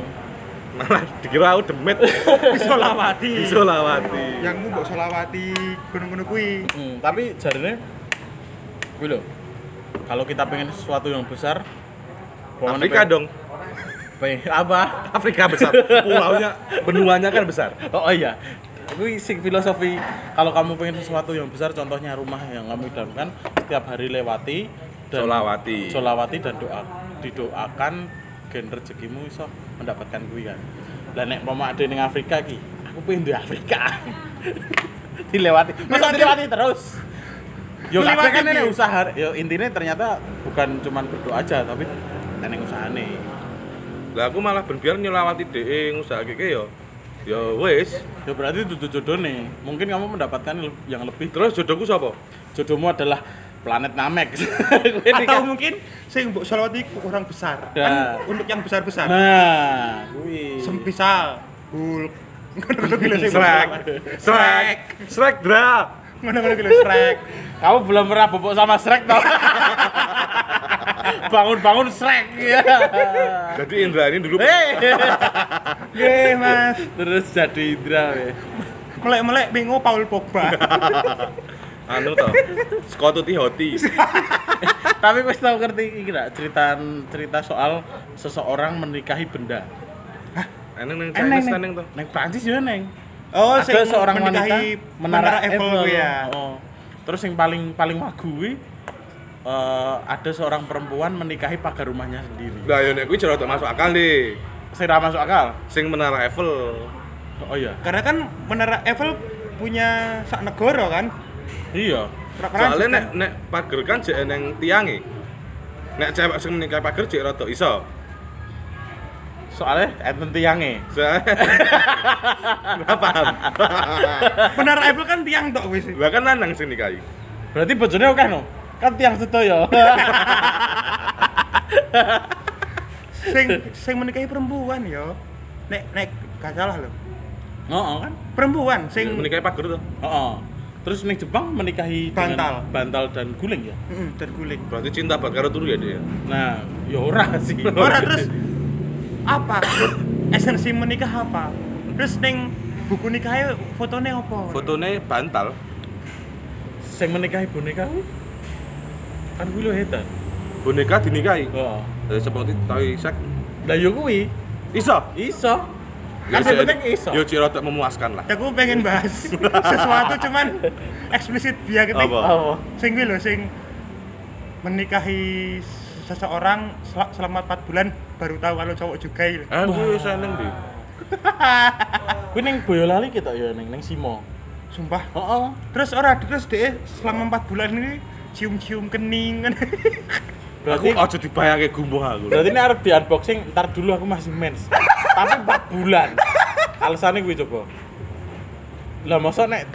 Malah dikira aku demit. Bisa lawati. Bisa lawati. Yang mu mbok selawati gunung-gunung kuwi. Hmm, tapi jarine kuwi lho. Kalau kita pengen sesuatu yang besar, Afrika pengen- dong. pengen- apa? Afrika besar. Pulaunya, benuanya kan besar. Oh, oh iya. Kuwi sing filosofi kalau kamu pengen sesuatu yang besar contohnya rumah yang kamu idamkan setiap hari lewati Solawati. solawati dan doa didoakan gen rezekimu iso mendapatkan kuwi kan. Lah nek mau ade ning Afrika ki, aku pengen di Afrika. dilewati. Masa dilewati terus? Yo kabeh kan ini usaha. Yo intinya ternyata bukan cuman berdoa aja tapi neneng usahane. Lah aku malah ben biar nyolawati dhek ngusahake ya. Ya wis. Ya berarti itu jodoh nih. Mungkin kamu mendapatkan yang lebih. Terus jodohku sapa? Jodohmu adalah planet Namek. Atau mungkin sing mbok selawati ku orang besar. Ya. Kan untuk yang besar-besar. Nah, kuwi. Semisal Hulk, Ngono-ngono ki lho sing Shrek. Shrek. Shrek dra. Ngono-ngono ki lho Shrek. Kamu belum pernah bobok sama Shrek toh? Bangun-bangun Shrek ya. Jadi Indra ini dulu Hei. Nggih, Mas. Terus jadi Indra we. Melek-melek bingung Paul Pogba. Anu toh. Skotuti hoti. Tapi wis tau ngerti iki gak cerita cerita soal seseorang menikahi benda. Eneng neng Eneng Chinese neng. neng toh. Neng Prancis ya neng. Oh, ada sing seorang wanita menikahi menara, Eiffel ya. Oh. Terus yang paling paling wagu kuwi, eh, ada seorang perempuan menikahi pagar rumahnya sendiri. Lah yo nek kuwi jero masuk akal deh. Saya ra masuk akal. Sing menara Eiffel. Oh iya. Karena kan menara Eiffel punya sak negara kan. Iya. Soalnya nek nek pager kan jek eneng tiange. Nek cewek sing menikah pager jek rada iso. Soalnya enten tiange. Soalnya paham. menara Eiffel kan tiang tok wis. Lah kan lanang sing nikahi. Berarti bojone oke no? Kan tiang sedaya. Sing sing menikahi perempuan ya. Nek nek gak salah lho. Heeh kan? Perempuan sing Menikahi pager tuh. Heeh. Terus ning Jepang menikahi Bantal. dengan bantal dan guling ya. Heeh, dan guling. Berarti cinta banget karo turu ya dia. Nah, ya ora sih. Ora terus apa? Esensi menikah apa? Terus ning buku nikahnya fotonya apa? Fotonya bantal. Sing menikahi boneka kuwi kan kuwi lho edan. Boneka dinikahi. Heeh. Eh seperti tahu sek. Lah yo kuwi Iso. iso. Ya, Kan penting iso. Yo ciro tak memuaskan lah. Aku pengen bahas sesuatu cuman eksplisit biar ketik. Apa? Oh. Sing kuwi lho sing menikahi seseorang sel- selama 4 bulan baru tahu kalau cowok juga gitu. Eh, gue seneng deh. Kuwi ning Boyolali kita ya ning ning Simo. Sumpah. Heeh. Terus ora terus deh selama 4 bulan ini cium-cium kening kan. Berarti Aku aja dibayangke gumbuh aku. berarti ini harus di unboxing ntar dulu aku masih mens. Tapi 4 bulan. Alasannya gue coba. Lah masa nek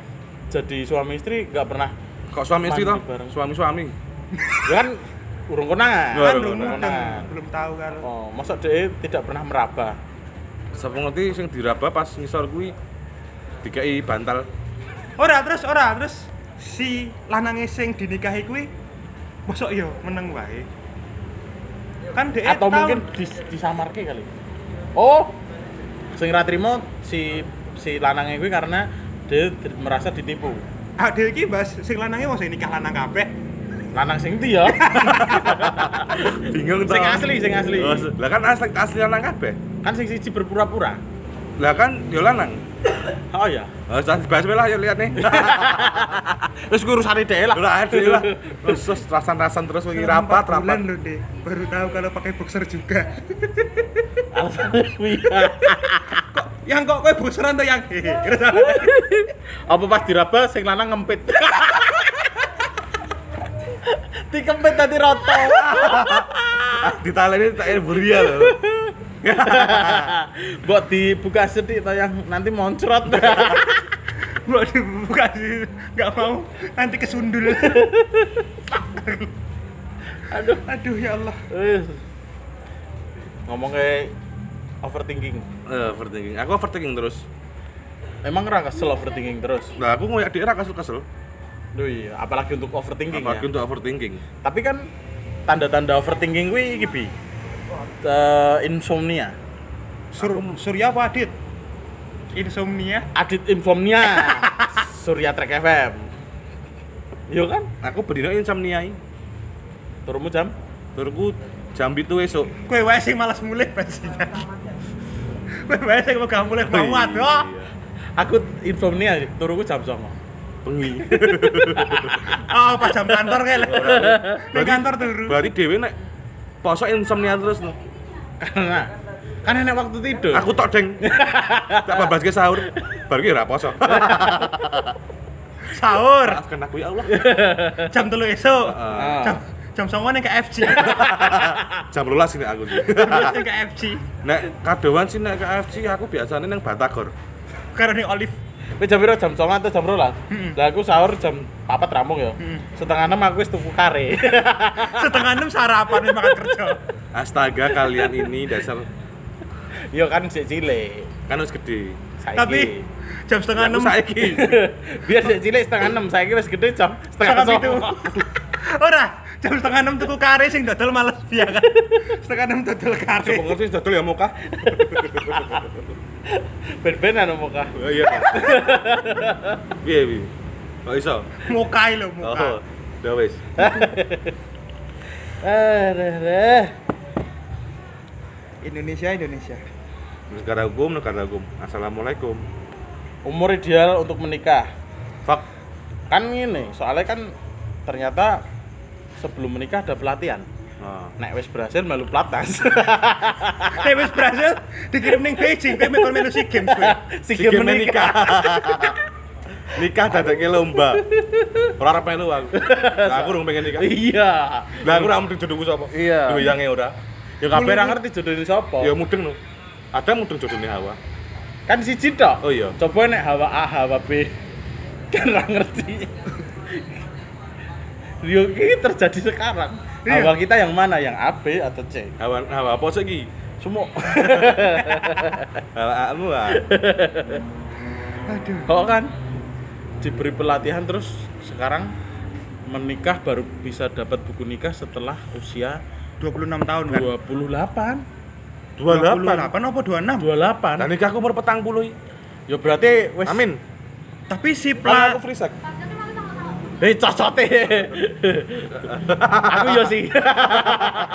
jadi suami istri nggak pernah Kok suami istri toh? bareng. Suami-suami. ya kan urung konangan. Baru kan belum urung mudeng, konangan. belum tahu kalau. Oh, masa dia tidak pernah meraba. Sapa ngerti sing diraba pas ngisor kuwi dikai bantal. Ora terus ora terus si lanange sing dinikahi kuwi mosok yo meneng wae. Kan dhek Atau tahu- mungkin dis, disamarke kali. Oh, sing ra trimo si si lanangnya gue karena dia di- merasa ditipu. ah dhek iki bahas sing lanange wong sing nikah lanang kabeh. Lanang sing ndi ya? Bingung Sing asli, sing asli. Oh, Lah kan asli asli lanang kabeh. kan sing siji berpura-pura. Lah kan yo lanang. Oh ya. Oh, jangan dibahas wae lah yo lihat nih. Terus gue urusane dhewe lah. Lah ada lah. Terus rasan-rasan terus lagi rapat bulan rapat. lho, Dek. Baru tahu kalau pakai boxer juga. Kuwi. yang kok kowe boxeran tuh yang. Apa pas diraba sing lanang ngempit. Dikempit tadi roto. Ah, ditaleni tak buria lho. Buat dibuka sedikit toh yang nanti moncrot. Mbok dibuka sih enggak mau nanti kesundul. Aduh. Aduh ya Allah. Eh. Ngomong kayak overthinking. Eh, overthinking. Aku overthinking terus. Emang ra kesel overthinking terus? Nah, aku ngoyak dia kesel-kesel. Duh iya, apalagi untuk overthinking Apalagi ya. untuk overthinking. Tapi kan tanda-tanda overthinking kuwi iki Eh, insomnia. Sur Surya apa Adit? Insomnia. Adit insomnia. Surya Trek FM. Yo kan? Aku berdino insomnia iki. Turumu jam? Turku jam itu esok. Kowe wae sing malas mulai bajingan. Kowe wae sing gak mulai Oh, mau iya. Aku insomnia, turuku jam 09.00. Bengi. Oh, pas jam kantor kayak Di kantor turu. Berarti dhewe nek poso insomnia terus no. Karena kan enak waktu tidur. Aku tok deng. tak babas ke sahur. Baru ki ora poso. Sahur Maafkan aku ya Allah. jam 3 esuk. Ah. Jam jam 09.00 ning KFC. Jam 12 ini aku. Jam 12 ning KFC. Nek kadoan sih nek KFC aku biasanya nang Batagor. Karo ning Olive. Kowe jam piro? Jam 09.00 atau jam 12.00? Hmm. Lah aku sahur jam 4 ramung ya. Setengah 6 aku wis tuku kare. Setengah 6 sarapan wis makan kerja. Astaga kalian ini dasar Yo kan sik cilik. kan harus gede. Saiki. Tapi jam setengah enam saiki. Biar sik cilik setengah enam, saiki wis gede jam setengah setengah itu. Ora, jam setengah enam tuku kare sing dodol males dia kan. Setengah enam dodol kare. Coba ngerti dodol ya muka. Ben-benan muka. Oh iya. Piye piye? Kok iso? Mukai lho muka. Oh, udah wis. Aduh, Indonesia Indonesia. Negara hukum, negara hukum. Assalamualaikum. Umur ideal untuk menikah. Fuck. Kan ini, soalnya kan ternyata sebelum menikah ada pelatihan. Nah. Nek wis berhasil melu platnas. Nek wis berhasil dikirim ning Beijing, kowe mekon melu SEA Games kowe. Si Si game nikah. nikah dadake lomba. Ora arep melu aku. Lah aku urung pengen nikah. Iya. Lah aku ora mudeng jodohku sapa? Iya. Duwe yange ora. Ya kabeh ra ngerti jodohne sapa. Ya mudeng no. Ada mudeng jodohne Hawa. Kan siji tok. Oh iya. Coba nek Hawa A, Hawa B. Kan ra ngerti. Yo ini terjadi sekarang. Iya. Hawa kita yang mana? Yang A, B atau C? Hawa Hawa apa sih iki? Semua. Hawa kamu ah. Aduh. Kok kan diberi pelatihan terus sekarang menikah baru bisa dapat buku nikah setelah usia 26 tahun kan. 28. 28. 28 apa 26? 28. Lah nikahku umur petang puluh. Ya berarti wis Amin. Tapi si Lah pla aku free sex. Eh cocote. Aku yo sih.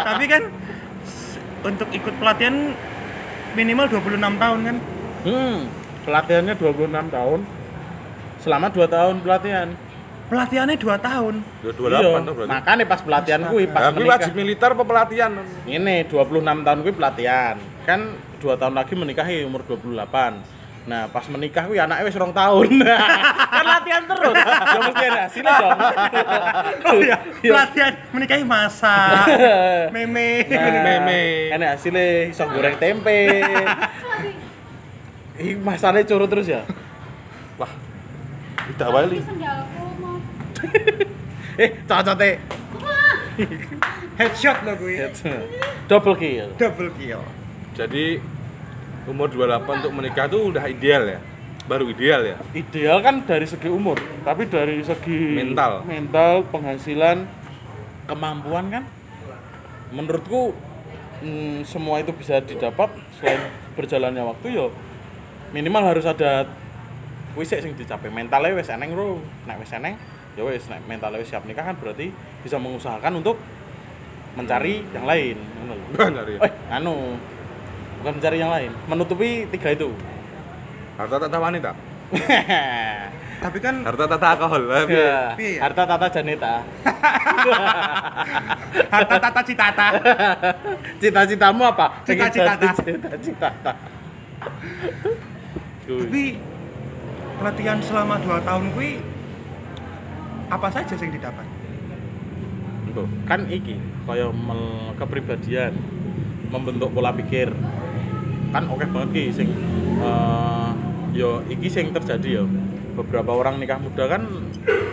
tapi kan untuk ikut pelatihan minimal 26 tahun kan. Hmm, pelatihannya 26 tahun. Selama 2 tahun pelatihan. Pelatihannya 2 tahun. Ya Iya, 28 tuh berarti. Makanya pas pelatihan kuwi pas Aku menikah. wajib militer apa pelatihan? Ini 26 tahun kuwi pelatihan. Kan 2 tahun lagi menikahi umur 28. Nah, pas menikah kuwi anaknya wis 2 tahun. kan latihan terus. Ya mesti ada hasilnya dong. Oh iya, Iya. pelatihan menikahi masak, meme. Nah, Meme. Enak hasilnya iso goreng tempe. Ih, masalahnya curut terus ya? Wah. Tidak mau Eh, cocote. Headshot loh gue. Double kill. Double kill. Jadi umur 28 untuk menikah tuh udah ideal ya. Baru ideal ya. Ideal kan dari segi umur, tapi dari segi Mental. mental, penghasilan, kemampuan kan menurutku mm, semua itu bisa didapat selain berjalannya waktu yo minimal harus ada wis sing dicapai mentalnya wis eneng bro nek wis eneng ya wis nek mentalnya wis siap nikah kan berarti bisa mengusahakan untuk mencari yang lain. Benar ya. eh anu bukan mencari yang lain menutupi tiga itu Harta tata wanita. Tapi kan Harta tata alkohol. Ya, harta tata janeta harta tata citata. cita-citamu apa Cita-citata. cita-citata Tapi pelatihan selama 2 tahun gue apa saja yang didapat? Kan iki kaya mel- kepribadian membentuk pola pikir. Kan oke banget ki sing eh, yo iki sing terjadi ya beberapa orang nikah muda kan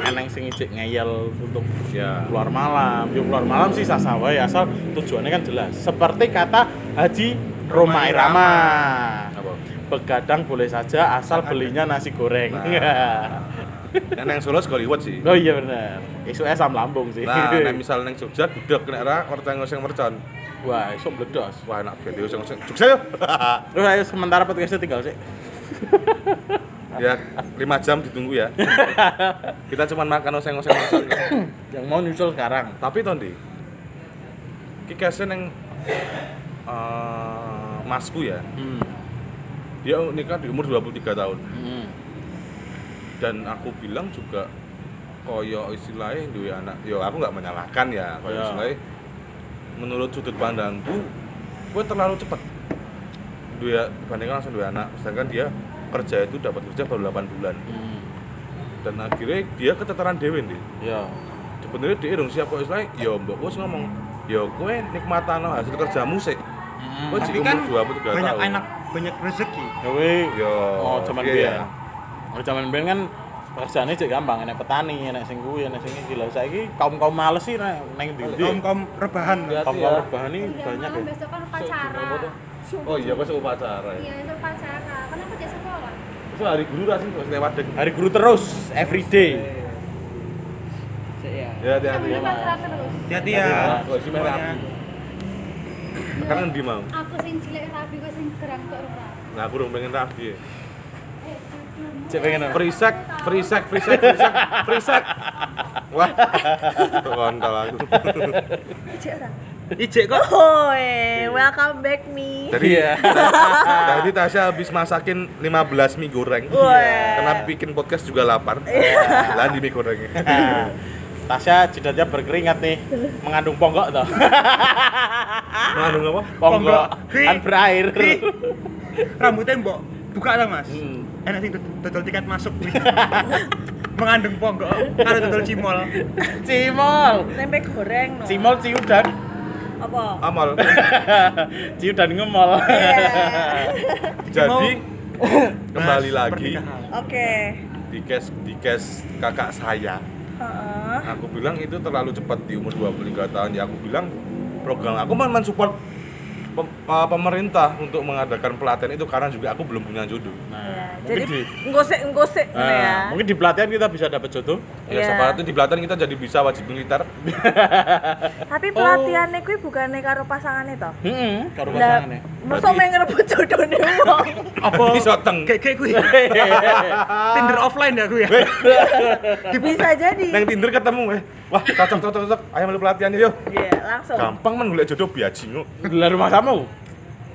eneng sing ijik ngeyel untuk Ya. keluar malam. Yo keluar malam sih sah sah wae asal tujuannya kan jelas. Seperti kata Haji Roma Irama. Begadang boleh saja asal belinya nasi goreng. Kan yang Solo sekali liwat sih. oh iya benar isu asam lambung sih. Nah, nek misal neng Jogja gudeg nek ora orteng ngoseng mercon. Wah isu meledos Wah, enak banget ngoseng ngoseng. Jogja yuk. Terus ayo sementara podcastnya tinggal sih. ya, 5 jam ditunggu ya. Kita cuma makan ngoseng ngoseng mercon. Yang mau nyusul sekarang. Tapi Tondi, ki kase neng eh, masku ya. Hmm. Dia nikah di umur 23 tahun. Hmm. Dan aku bilang juga koyo istilahnya duwe anak. Yo aku nggak menyalahkan ya. Koyo Ya. istilahnya menurut sudut pandangku, gue terlalu cepat. Dia dibandingkan langsung dua anak. Sedangkan dia kerja itu dapat kerja baru 8 bulan. Hmm. Dan akhirnya dia keteteran dewe nih. Ya. Sebenarnya dia dong siap kok istilahnya. Yo mbok wis ngomong, yo kowe nikmatan hasil kerjamu sih. Kowe Tapi jika kan umur 23 banyak tahun. anak banyak rezeki. Ya. Yo, Oh, zaman iya, biyen. iya. Oh, zaman biyen kan kerjaannya cek gampang, enak petani, enak sing kuwi, enak sing iki. Lah saiki kaum-kaum males sih nek ning ndi. Kaum kaum rebahan. Kaum-kaum rebahan ini banyak ya. besok kan upacara Oh iya, pas upacara ya. iya itu upacara kenapa dia sekolah Itu hari guru lah sih, pas lewat dek. Hari guru terus, every day. Sik ya. Ya hati-hati. Pacaran terus. Hati-hati ya. Sekarang di mau. Aku sing cilik rapi kok sing gerang kok ora. Nah, aku dong pengen rapi. ya. Cek pengen apa? Free sex, free sex, free sex, free sex, free sex. Wah, kontol aku. Ijek kok. Oh, eh, welcome back nih. Jadi Iya. Tadi Tasya habis masakin 15 mie goreng. Wah. Karena bikin podcast juga lapar. Lah di mie gorengnya. Tasya jidatnya berkeringat nih, mengandung ponggok toh. Mengandung apa? Ponggok Ki. kan berair. Rambutnya mbok buka lah mas. Hmm. Enak sih total tiket masuk. Mengandung ponggok karo total cimol. Cimol. Tempe goreng no. Cimol ciudan. Apa? Amal. ciudan ngemol. Jadi kembali Mas, lagi. Oke. di case di case kakak saya. Heeh. Aku bilang itu terlalu cepat di umur 23 tahun. Ya aku bilang program aku memang mensupport pem- uh, pemerintah untuk mengadakan pelatihan itu karena juga aku belum punya jodoh. Nah, Jadi mungkin di ngosek ngosek Nah, ya. mungkin di pelatihan kita bisa dapat jodoh. Ya Iya. sepakat itu di pelatihan kita jadi bisa wajib militer. Tapi pelatihannya kuwi bukannya karo pasangannya toh? Heeh, karo Lah, pasangannya. masa main ngerebut jodohnya wong. Apa? Iso teng. Kayak kayak gue. Tinder offline ya gue ya. Bisa jadi. Nang Tinder ketemu eh. Wah, cocok cocok cocok. Ayo melu pelatihan yuk. Iya, langsung. Gampang men golek jodoh biaji kok. Di rumah kamu?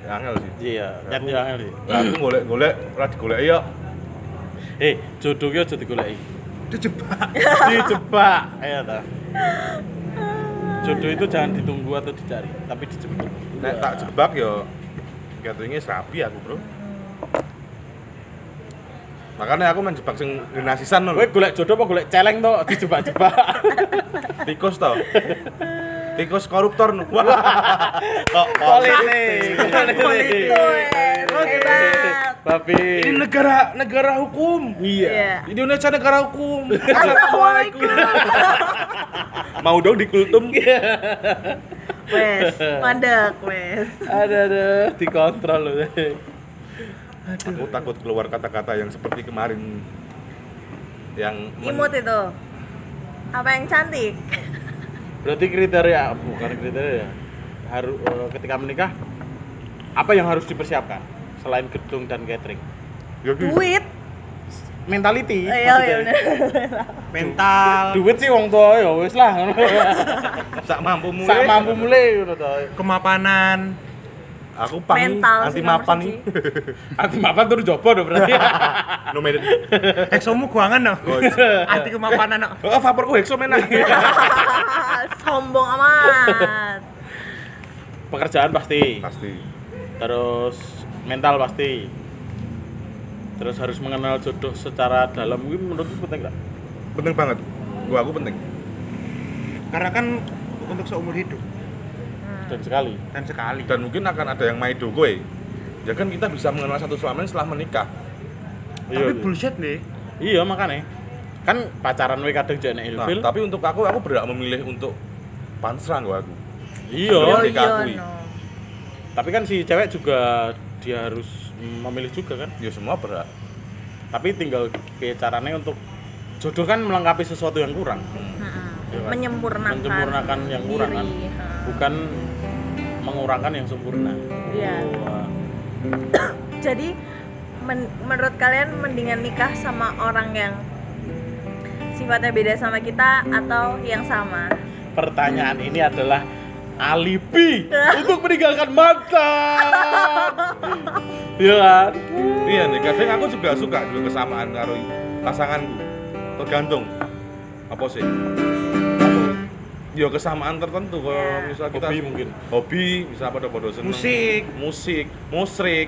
Ya, Angel sih. Iya, nyat ya angel sih. Lah aku golek-golek ora digoleki ya. Eh, jodoh ki aja digoleki. Dijebak. Dijebak. Ayo ta. Jodoh itu jangan ditunggu atau dicari, tapi dijebak. Nek tak jebak ya katanya serapi aku, Bro. Makanya aku main jebak sing genasisan lho. golek jodoh apa golek celeng to dijebak-jebak. Tikus tau. Tikus koruptor nu. Wah. Kok Politik. Itu, eh, hebat. Tapi Ini negara negara hukum. Iya. Indonesia negara hukum. Assalamualaikum. Mau dong dikultum. Wes, mandek wes. ada ada dikontrol loh. Aku takut keluar kata-kata yang seperti kemarin yang Imut itu. Apa yang cantik? Berarti kriteria bukan kriteria ya. Harus ketika menikah apa yang harus dipersiapkan selain gedung dan catering? Ya. Duit. Mentality. Oh, Iya, iya. Mental. Duit sih wong tua ya wis lah. sak mampu mulai. Sak mampu mulai ngono to. Kemapanan. Aku pang Mental anti sih mapan nih. Aku mapan turu jopo dong berarti. No merit. Heksomu guangan no. Oh, Anti kemapanan no. Oh, vaporku hekso menak. Sombong amat. Pekerjaan pasti. Pasti. Terus mental pasti. Terus harus mengenal jodoh secara dalam ini menurutku penting nggak? Penting banget. Gua aku penting. Karena kan untuk seumur hidup Dan sekali. dan sekali. Dan mungkin akan ada yang maido kowe. Ya kan kita bisa mengenal satu sama lain setelah menikah. Tapi Iya. bullshit nih. Iya makanya. Kan pacaran we kadang jane Nah, ilfil. tapi untuk aku aku berhak memilih untuk pansrang gua aku. Iya. Oh, iya no. Tapi kan si cewek juga dia harus memilih juga kan. Ya semua berhak. Tapi tinggal caranya untuk jodoh kan melengkapi sesuatu yang kurang. Kan? Menyempurnakan. Menyempurnakan yang kurang kan. Bukan mengurangkan yang sempurna. Iya. Wah. Jadi men- menurut kalian mendingan nikah sama orang yang sifatnya beda sama kita atau yang sama? Pertanyaan ini adalah alibi untuk meninggalkan mantan. Iya kan? Iya nih, kadang aku juga suka juga kesamaan karo pasanganku. Tergantung. Apa sih? Ya kesamaan tertentu kalau Ya. misal kita Hobi mungkin. hobi bisa pada pada seneng Musik. musik musrik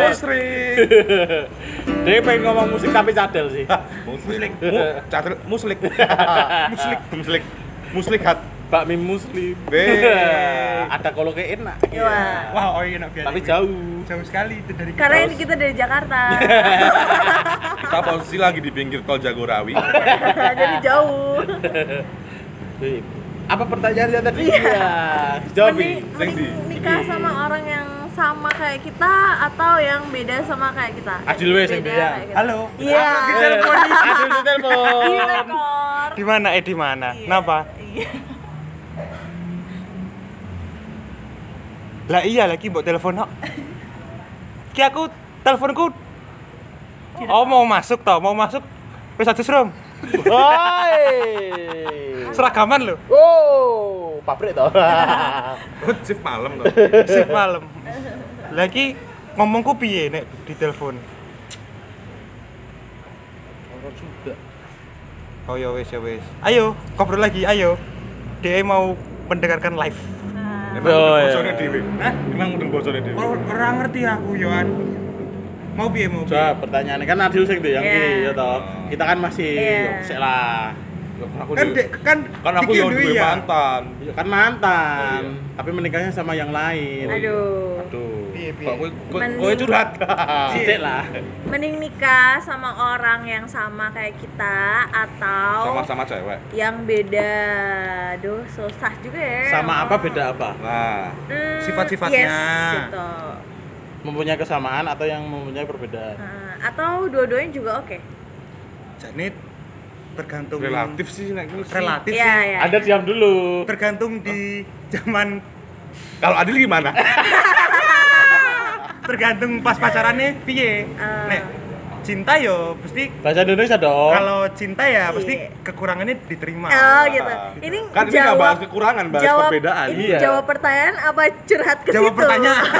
musrik Dia pengen ngomong musik tapi cadel sih. muslik mu catel muslik muslik muslik muslihat Bakmi muslim. Be. Ada kalau kayak enak. Wah. Wah, oh iya enak biasa. Tapi jauh. Jauh sekali itu dari Karena kita. ini kita dari Jakarta. kita posisi lagi di pinggir tol Jagorawi Jadi jauh. Apa pertanyaannya tadi? Iya. Jawab. Mending, Bi. Sing mending di- nikah sama orang yang sama kayak kita atau yang beda sama kayak kita? Adil wes yang Beda. Halo. Iya. Adil di telepon. Iya, Kor. Di mana eh di mana? Iya. Kenapa? Iya. Lah iya lagi mbok telepon kok. Ki aku teleponku Oh mau masuk toh, mau masuk wis atus rom. Woi. Seragaman lho. Oh, pabrik toh. shift malam tuh Shift malam. Lagi ngomongku piye nek di telepon? Orang juga. Oh ya wes ya wes. Ayo, ngobrol lagi, ayo. Dia mau mendengarkan live. emang Oh, udah bocornya dewe Hah? emang udah bocornya dewe Or- Orang ngerti aku, Yohan. Mau piye mau? Coba pertanyaannya kan Adil sing yang Iya. kiri ya toh. Kita kan masih yuk, sik lah. Ya, kan aku Kan kan kan aku yang duwe ya. mantan Ya, kan mantan, Oh, iya. tapi menikahnya sama yang lain. Aduh. Aduh. Kok kowe curhat Sidik lah. Mending nikah sama orang yang sama kayak kita atau sama-sama cewek yang beda. Duh, susah juga ya. Sama apa beda apa? nah Hmm, Sifat-sifatnya. Yes, gitu. Mempunyai kesamaan atau yang mempunyai perbedaan? Nah, atau dua-duanya juga oke. Jadi tergantung relatif sih sih. relatif Iya, sih. iya. Ada diam dulu. Tergantung di zaman kalau Adil gimana tergantung pas pacarannya piye. Ah. Nek cinta yo pasti Bahasa Indonesia dong. kalau cinta ya pasti Iya. kekurangannya diterima. Oh gitu. Ini kan ini nggak jawab bahas kekurangan bahas jawab, perbedaan Ini Iya. jawab pertanyaan apa curhat ke Jawab situ? pertanyaan.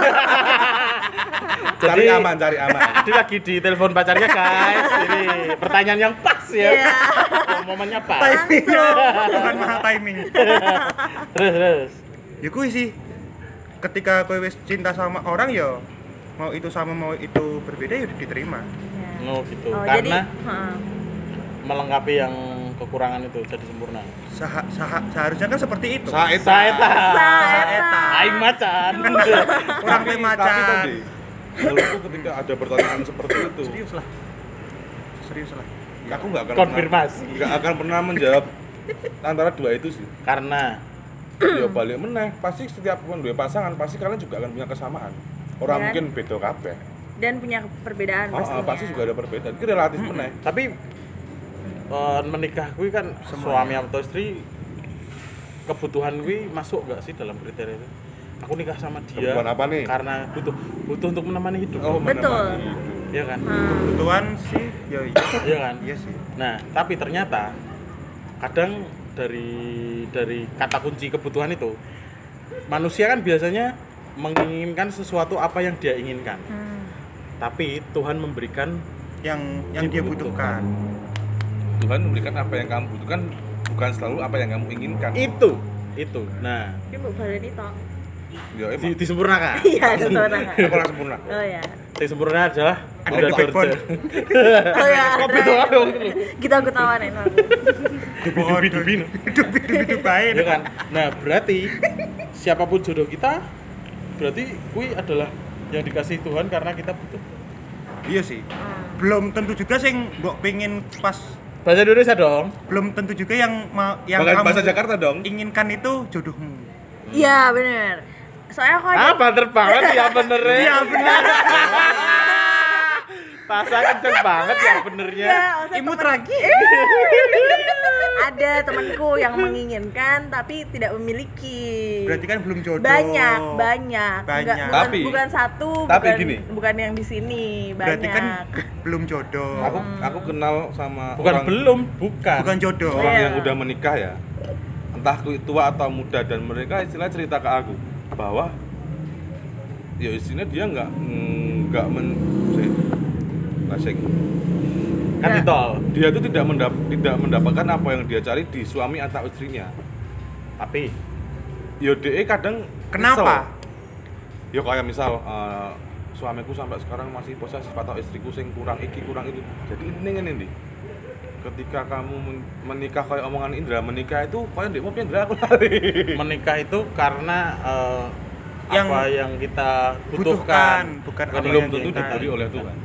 cari Jadi- aman cari aman Tadi lagi di telepon pacarnya guys. Ini pertanyaan yang pas ya. Iya. Momennya pas. Timingnya bukan mahal timing. Terus terus. Ya kuwi sih. Ketika kowe wis cinta sama orang ya mau itu sama mau itu berbeda ya diterima. Ya. Oh gitu. Oh, Karena jadi, heeh. melengkapi yang kekurangan itu jadi sempurna. Saha, saha, seharusnya kan seperti itu. Saeta Saeta. Saeta. Aing macan. Orang teh tapi macan. tadi menurutku ketika ada pertanyaan seperti itu Serius lah. Serius lah. aku nggak akan Konfirmasi. pernah, nggak akan pernah menjawab antara dua itu sih Karena ya balik meneh pasti setiap pun dua pasangan pasti kalian juga akan punya kesamaan orang Dan- mungkin beda kabeh Dan punya perbedaan oh, pastinya. pasti juga ada perbedaan itu relatif meneh tapi eh, menikah kuwi kan suami atau istri kebutuhan kuwi masuk gak sih dalam kriteria itu? Aku nikah sama dia Kebutuhan apa nih? karena butuh butuh untuk menemani hidup. oh Betul. menemani. Iya kan? Hmm. Kebutuhan sih ya iya. Iya kan? Iya sih. Nah, tapi ternyata kadang dari dari kata kunci kebutuhan itu manusia kan biasanya menginginkan sesuatu apa yang dia inginkan. Hmm. Tapi Tuhan memberikan Yang yang dia butuhkan. Tuhan memberikan apa yang kamu butuhkan bukan selalu apa yang kamu inginkan itu. Itu. Nah, Ini Bu Baleni toh. ya di, emang disempurnakan. Iya, aku orang sempurna Oh ya. Yang sempurna adalah Ada di. Oh ya. Kopi tuh gitu. Kita aku tawarin aku. Dubi-dubi Dubi-dubi bae. Iya kan? Nah, berarti siapa pun jodoh kita berarti kui adalah yang dikasih Tuhan karena kita butuh. Iya sih. Belum tentu juga sing mbok pengen pas Bahasa Indonesia dong. belum tentu juga yang ma- yang Bahkan kamu bahasa Jakarta dong inginkan itu jodohmu. Iya bener. Soalnya aku ada Ah, banter banget ya bener ya. Iya benar. Pasang kenceng banget ya benernya. Maksudnya Imut temen- lagi. ada temanku yang menginginkan tapi tidak memiliki. Berarti kan belum jodoh. banyak, banyak. Banyak. Enggak, bukan, Tapi- bukan satu, tapi bukan, gini. bukan yang di sini, banyak. Berarti kan belum jodoh. aku aku kenal sama Bukan orang belum, bukan. Bukan jodoh. orang Iya. yang udah menikah ya entah tua atau muda dan mereka istilah cerita ke aku bahwa ya istrinya dia nggak nggak men sih, Lasing. Kan Nah. itu. dia tuh tidak mendap tidak mendapatkan apa yang dia cari di suami atau istrinya Tapi ya DE kadang Kenapa? kesel. ya kayak misal eh, suamiku sampai sekarang masih posesif atau istriku sing kurang iki kurang itu jadi ini ngene nih ketika kamu men- menikah kayak omongan Indra menikah itu kayak ndek mau Indra aku lari menikah itu karena eh, Yang apa yang kita butuhkan, butuhkan, bukan apa belum yang tentu diberi oleh Tuhan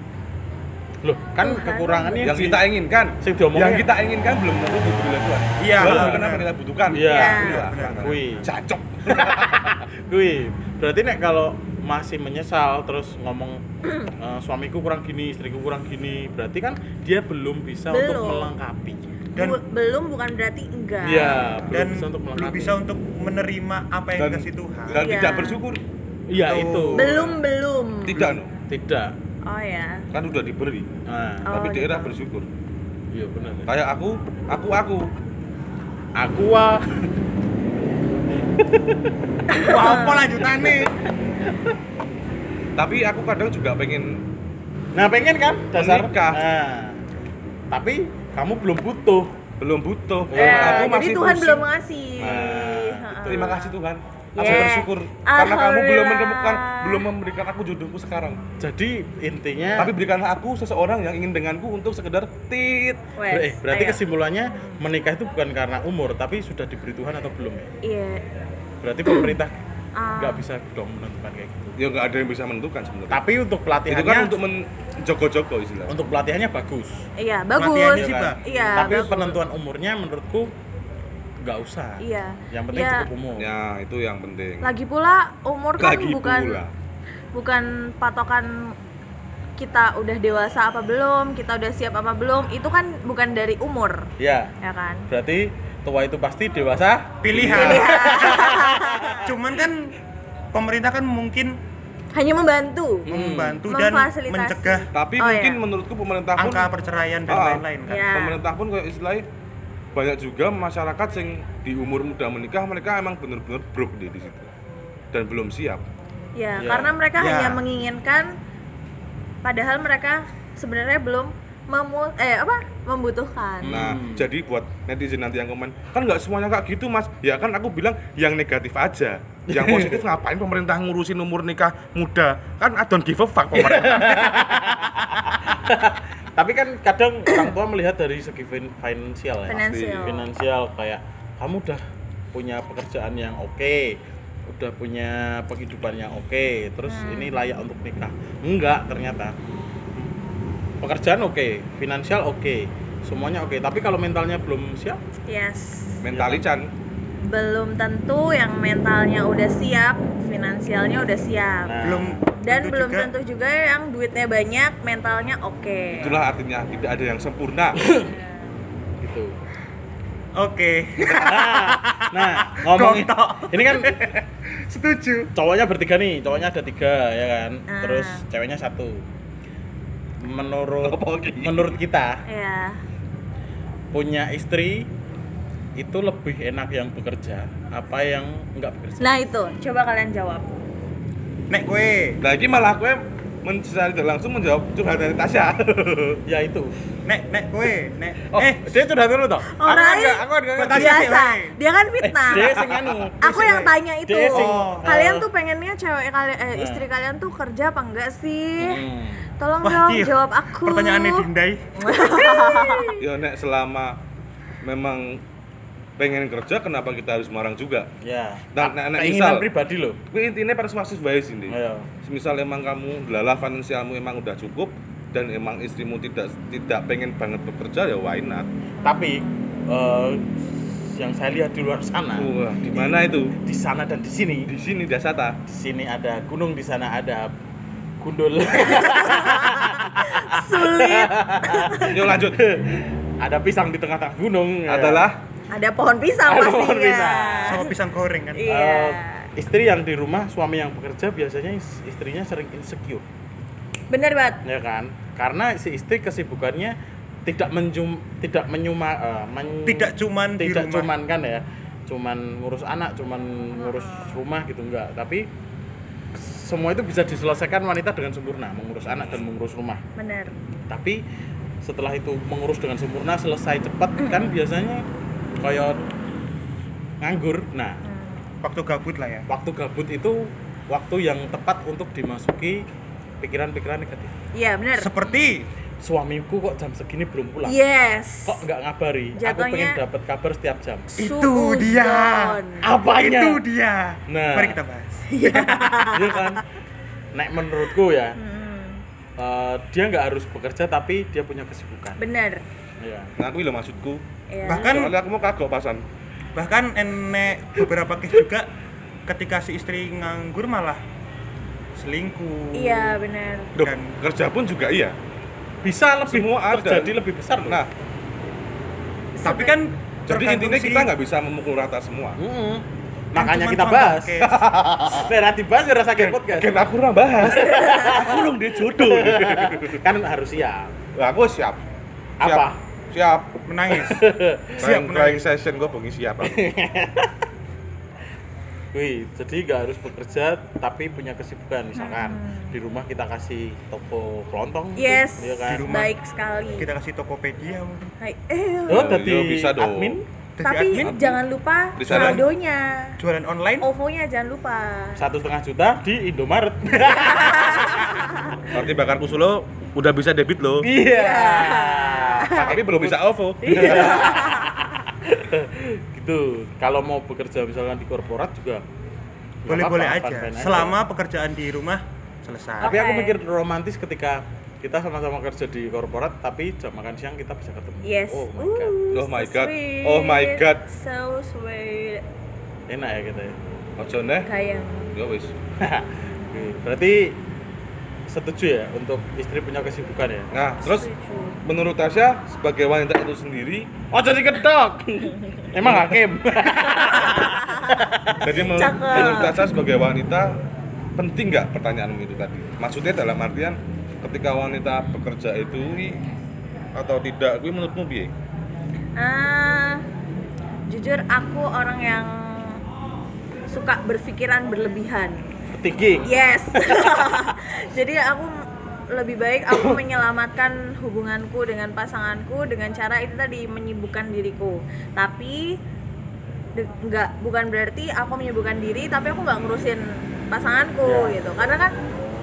Loh, kan kekurangannya yang kita inginkan sing diomongin yang ya. kita inginkan belum tentu diberi oleh Tuhan Iya, benar. yang kita butuhkan? Iya. Benar, antara- Wih. cacok. Wih, berarti nek kalau masih menyesal terus ngomong "Eh, suamiku kurang gini istriku kurang gini berarti kan dia belum bisa untuk Belum. melengkapi. Dan- Bu- belum bukan berarti enggak. Iya belum dan bisa untuk belum melengkapi. bisa untuk menerima apa yang dan, dikasih Tuhan. dan Iya. tidak bersyukur. Iya itu. Belum belum. Tidak no tidak oh ya kan udah diberi. Nah. Oh, tapi daerah gitu. bersyukur. Iya benar. Kayak aku aku aku. Aku ah. Wah, apa lanjutannya? Tapi aku kadang juga pengen nah pengen kan? Dasar. Menikah. nah. Tapi kamu belum butuh. Belum butuh. Ya, karena aku jadi masih Tuhan pusing. belum ngasih. Nah, terima kasih Tuhan aku Yeah. bersyukur karena kamu belum menemukan belum memberikan aku jodohku sekarang jadi intinya tapi berikanlah aku seseorang yang ingin denganku untuk sekedar tit Wes, eh, berarti ayo. kesimpulannya menikah itu bukan karena umur tapi sudah diberi Tuhan atau belum ya iya berarti pemerintah Ah. nggak bisa dong menentukan kayak gitu ya nggak ada yang bisa menentukan sebenarnya tapi untuk itu pelatihannya kan untuk menjogo-jogo istilahnya untuk pelatihannya bagus iya bagus Latihannya sih, kan? Iya tapi bagus. penentuan umurnya menurutku nggak usah. Iya. Yang penting Iya. cukup umur ya itu yang penting. Lagi pula umur kan Lagi bukan pula. bukan patokan kita udah dewasa apa belum kita udah siap apa belum itu kan bukan dari umur. Ya ya kan? Berarti tua itu pasti dewasa pilihan. Cuman kan pemerintah kan mungkin hanya membantu. Membantu dan mencegah tapi Oh, mungkin iya. menurutku pemerintah pun angka perceraian dan Ah. lain-lain kan. Iya. pemerintah pun kayak istilahnya banyak juga masyarakat yang di umur muda menikah mereka emang bener-bener broke deh di situ dan belum siap ya Ya. karena mereka Ya. hanya menginginkan padahal mereka sebenarnya belum memu eh apa membutuhkan Nah, Hmm. jadi buat netizen nanti yang komen, kan nggak semuanya kayak gitu mas. Ya kan aku bilang yang negatif aja. Yang positif ngapain pemerintah ngurusin umur nikah muda? Kan I don't give a fuck pemerintah. tapi kan kadang orang tua melihat dari segi fin- finansial ya Finansial. finansial kayak kamu udah punya pekerjaan yang oke udah punya penghidupan yang oke terus Hmm. ini layak untuk nikah enggak ternyata pekerjaan oke finansial oke semuanya oke. Tapi kalau mentalnya belum siap? Yes. Mentalican. belum tentu yang mentalnya udah siap finansialnya udah siap. Nah, belum dan tentu belum juga. tentu juga yang duitnya banyak mentalnya oke. Itulah artinya tidak ada yang sempurna. gitu. Oke. Nah ngomongin Gontok. ini kan setuju. cowoknya bertiga nih cowoknya ada tiga ya kan? Ah. terus ceweknya satu menurut lagi? menurut kita ya punya istri itu lebih enak yang bekerja apa yang enggak bekerja? Nah itu. Coba kalian jawab. Nek kue Nah, ini malah gue mencari langsung menjawab curhatan Tasya. ya itu. Nek nek kue nek. Oh eh dia sudah dulu toh? Orang aku kan aku kan biasa. Weh. dia kan fitnah. Eh, dia sing anu aku yang tanya itu. sing, Oh. kalian eh, tuh pengennya cewek kalian eh, Nah. istri kalian tuh kerja apa enggak sih? Hmm, tolong Wah, dong iya. jawab aku pertanyaannya Dindai ya nek selama memang pengen kerja kenapa kita harus marang juga? ya Nah, nah, nah, keinginan misal. pribadi loh Tapi intinya persuasif baik sih. Ndi. Ayo. Semisal emang kamu lala finansialmu emang udah cukup dan emang istrimu tidak tidak pengen banget bekerja ya why not? tapi eh, yang saya lihat di luar sana Wah, di mana itu? di sana dan di sini Di sini Dasata. di sini ada gunung di sana ada gundul sulit. Yuk lanjut. ada pisang di tengah-tengah gunung. Ya. Adalah? Ada pohon pisang Ada pastinya. pohon pisang. sama pisang goreng kan? Iya. Eh, istri yang di rumah suami yang bekerja biasanya is- istrinya sering insecure. Bener banget ya kan? Karena si istri kesibukannya tidak menjum tidak menyuma eh, men- Tidak cuman di tidak rumah. cuman kan ya? Cuman ngurus anak cuman ngurus rumah gitu enggak. Tapi semua itu bisa diselesaikan wanita dengan sempurna mengurus anak dan mengurus rumah. Bener tapi setelah itu mengurus dengan sempurna selesai cepat kan biasanya kayak nganggur. Nah waktu gabut lah ya. waktu gabut itu waktu yang tepat untuk dimasuki pikiran-pikiran negatif. Iya bener seperti suamiku kok jam segini belum pulang? Yes. Kok nggak ngabari? Aku Jatuhnya- pengen dapat kabar setiap jam. Itu dia. Apanya? Itu dia. Nah. mari kita bahas. Iya. Kan? Nek menurutku ya Hmm, eh, dia nggak harus bekerja tapi dia punya kesibukan. Bener. Ya nah aku lo maksudku. Iya. Bahkan- Soalnya aku mau kagok pasan. bahkan enek beberapa case juga ketika si istri nganggur malah selingkuh. iya benar Duh, Dan- kerja pun juga iya. Bisa lebih Semua ada. terjadi lebih besar loh Nah, Tapi kan jadi intinya kita nggak bisa memukul rata semua. Mm-mm. kan makanya kita bahas. Nah, dibahas ya rasa kayak podcast Kan aku udah bahas. aku belum dia jodoh. kan harus siap Lah, aku siap. Siap. Apa? Siap. menangis. Crying, menangis. crying session gue bengi siap. aku. Wih, jadi nggak harus bekerja tapi punya kesibukan misalkan di rumah kita kasih toko kelontong gitu, yes iya kan? Di rumah. baik sekali Kita kasih Tokopedia mungkin. Hai, eh, Oh, Oh, tadi iya, bisa dong. admin tapi admin, jangan lupa saldonya jualan online. OVO-nya jangan lupa satu setengah juta di Indomaret. Nanti bakar kusulo udah bisa debit loh. Iya. Tapi belum bisa OVO. gitu. Kalau mau bekerja misalkan di korporat juga Boleh-boleh aja. fine-fine Selama pekerjaan di rumah selesai. Tapi aku mikir romantis ketika kita sama-sama kerja di korporat tapi jam makan siang kita bisa ketemu. yes Oh my god. Ooh, Oh my so God. sweet. Oh my God. so sweet Enak ya kita ya. Ojo neh. kayak Ya wis. Berarti setuju ya untuk istri punya kesibukan ya? Nah, terus Setuju. menurut Tasya sebagai wanita itu sendiri, Oh jadi kedok. Emang hakim. jadi menurut, Cakep. menurut Tasya sebagai wanita penting nggak pertanyaanmu itu tadi? Maksudnya dalam artian ketika wanita bekerja itu atau tidak, gue menurutmu piye? Ah, jujur aku orang yang suka berpikiran berlebihan. Thinking. Yes. Jadi aku lebih baik aku menyelamatkan hubunganku dengan pasanganku dengan cara itu tadi menyibukkan diriku. Tapi nggak bukan berarti aku menyibukkan diri tapi aku nggak ngurusin pasanganku Ya. gitu. Karena kan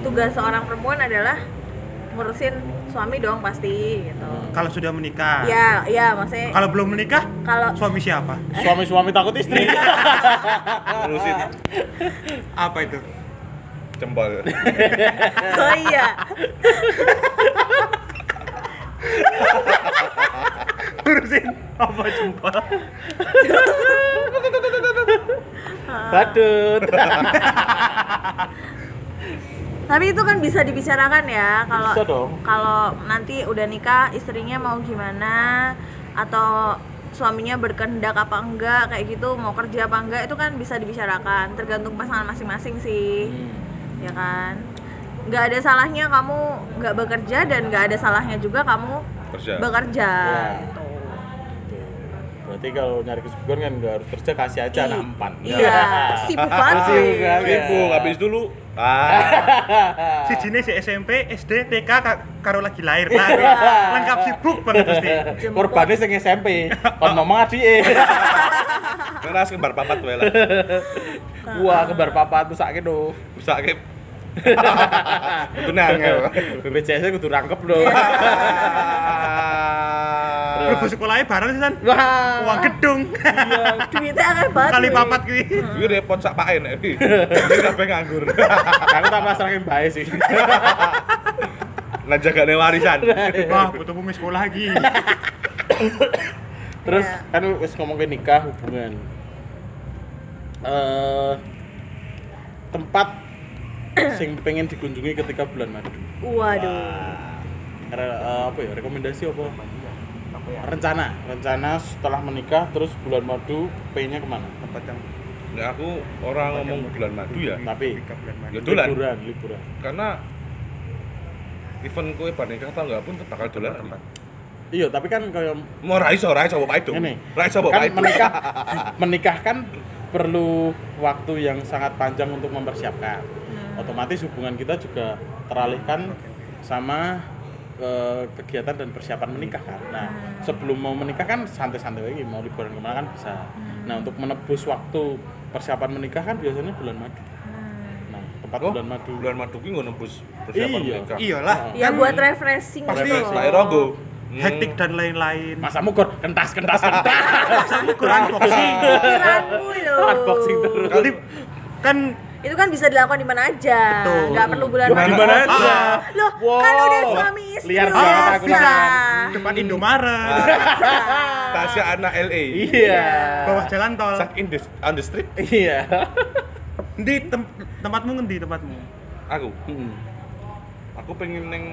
tugas seorang perempuan adalah ngurusin suami dong pasti gitu. Kalau sudah menikah. Ya, ya maksudnya Kalau belum menikah, kalau suami siapa? Suami-suami takut istri. Ngurusin Apa itu? Jempol. oh iya Urusin apa jempol? Badut. Tapi itu kan bisa dibicarakan ya kalau kalau nanti udah nikah istrinya mau gimana atau suaminya berkehendak apa enggak kayak gitu mau kerja apa enggak itu kan bisa dibicarakan tergantung pasangan masing-masing sih Hmm. Ya kan nggak ada salahnya kamu nggak bekerja dan nggak ada salahnya juga kamu Kerja. bekerja Ya. gitu. Berarti kalau nyari kesibukan kan nggak harus kerja kasih aja anak empat. iya sibuk banget? Sibuk, habis dulu. Ah, Si jenis si SMP, SD, TK ka- karo lagi lahir lah. Lengkap sibuk banget pasti. Korbannya sing SMP. Kon ngomong adike. karena kembar papat wae lah. Wah, kembar papat tuh sakit do. Bisa ke Itu nangel. BPJS kudu rangkep do. Lebu sekolahnya bareng sih, San. Wah. Uang gedung. duitnya akeh banget Kali papat kuwi. Iki repot sak pae nek iki. Kabeh nganggur. Aku tak pasrahke bae sih. Nah jagane warisan. Wah, butuh bumi sekolah lagi. Terus Iya. kan wis ngomong ke nikah hubungan. Eh tempat sing pengen dikunjungi ketika bulan madu. waduh Re- eh, apa ya rekomendasi apa? Rencana, rencana setelah menikah terus bulan madu pengennya ke mana? Tempat yang Nah, aku orang ngomong bulan madu ya. Tapi nikah bulan madu. Ya dolan. liburan, liburan. Karena event kowe bar nikah tau enggak pun bakal dolan. Iya, tapi kan kayak Mau ra iso, ra iso bae dong. ini Ra iso kan menikah menikah kan perlu waktu yang sangat panjang untuk mempersiapkan otomatis hubungan kita juga teralihkan sama eh, kegiatan dan persiapan menikah kan nah sebelum mau menikah kan santai-santai lagi mau liburan ke mana kan bisa nah untuk menebus waktu persiapan menikah kan biasanya bulan madu nah tempat Oh, bulan madu Bulan madu ki ngono bus persiapan Iya. menikah. Iyalah. ya buat refreshing Pasti gitu Refresh lah Rogo. Hmm. Hektik dan lain-lain. masa mukor kentas kentas kentas Sama kurang unboxing. Unboxing terus. Nanti kan itu kan bisa dilakukan di mana aja Betul. nggak perlu bulan Di madu mana aja. loh Wow. kan udah suami istri Liar banget aku depan Indomaret, Tasya anak LA. iya bawah jalan tol. Sak in the, on the street. iya Di tem- tempatmu ngendi tempatmu? Aku, Hmm. aku pengen neng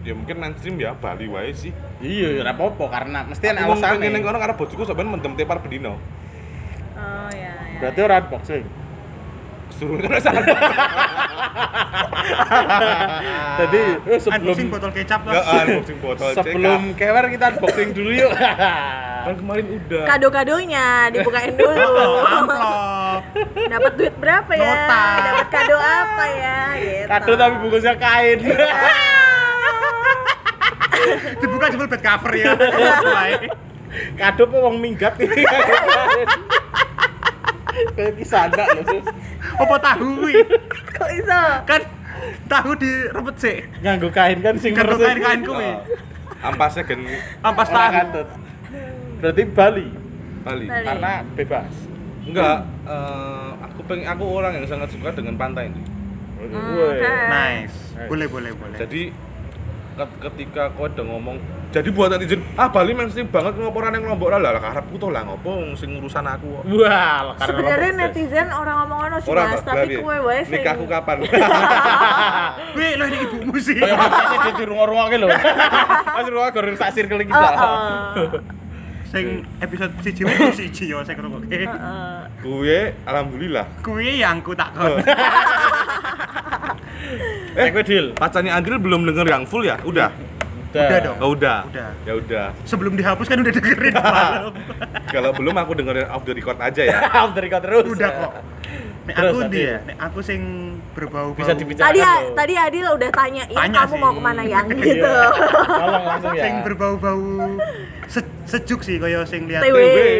ya mungkin mainstream ya Bali wae sih. Iya, ora apa-apa karena mesti ana alasane. pengen neng kono karena bojoku sampean mendem tepar bedino. Oh ya ya. Berarti ora unboxing. Suruh sana. Jadi eh, sebelum Unboxing botol kecap Ya lah. unboxing botol sebelum kewer kita unboxing dulu yuk. kan kemarin udah. Kado-kadonya dibukain dulu. Amplop. Dapat duit berapa ya? Nota. Dapat kado apa ya? Gitu. Kado tapi bungkusnya kain. Dibuka jebol bed cover ya. Kado wong minggat. Kayak kisah anak loh. Apa tahu kuwi? Kok iso? Kan tahu direbet sih. Nganggo kain kan sing Nganggo meresik. kain-kain kuwi. Oh. Ampasnya gen Ampas tahu. katut. Berarti Bali Bali. Bali. karena bebas. Enggak, eh, aku pengen aku orang yang sangat suka dengan pantai ini. Hmm, Woi. oke. Nice. Boleh boleh boleh. Jadi ketika kau udah ngomong jadi buat netizen ah Bali mainstream banget ngoporan yang lombok lah lah karepku tuh lah ngopo sing urusan aku Wah, Sebenarnya netizen orang ngomong ono sih Mas, tapi kue wae sing nikahku kapan Wih, lo ini ibumu sih. Dia di rumah-rumah lho. Mas rumah goreng sak circle kita. Oh, oh. Sing episode siji wis siji yo sing ngrungokke. Heeh. gue alhamdulillah Kuwi yang ku takon. Eh, kowe deal. pacarnya Andril belum denger yang full ya udah Udah dong. oh udah Udah. ya udah Sebelum dihapus kan udah dengerin malam. kalau belum aku dengerin off the record aja ya Off the record terus. Udah kok. Nek aku dia, nek aku sing berbau Bisa dibicarakan. Tadi loh. tadi Adil udah tanya, "Ya, Tanya kamu sih. mau ke mana yang?" Iya. gitu. Tolong langsung ya. Sing berbau-bau se- sejuk sih kaya sing lihat TW.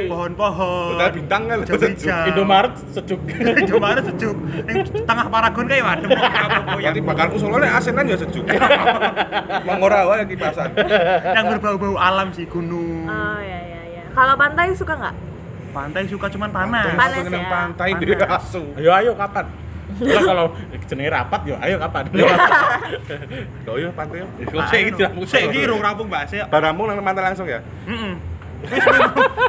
pohon-pohon. Hotel bintang kan hijau-hijau. Indomaret sejuk. Indomaret sejuk. Ning tengah Paragon kayak waduh. apa yang Nanti bakarku soalnya asenan ya sejuk mengora wae kipasan yang berbau-bau alam sih gunung. Oh ya ya ya. Kalau pantai suka nggak? Pantai suka cuman panas. Panas seneng ya. pantai di Panas. asu Ayo ayo kapan? Lah kalau jenenge rapat yo ayo kapan? oh iya pantai ya Kok sik iki tidak Sik iki rung rampung bahas ya. baramu nang pantai langsung ya Heeh.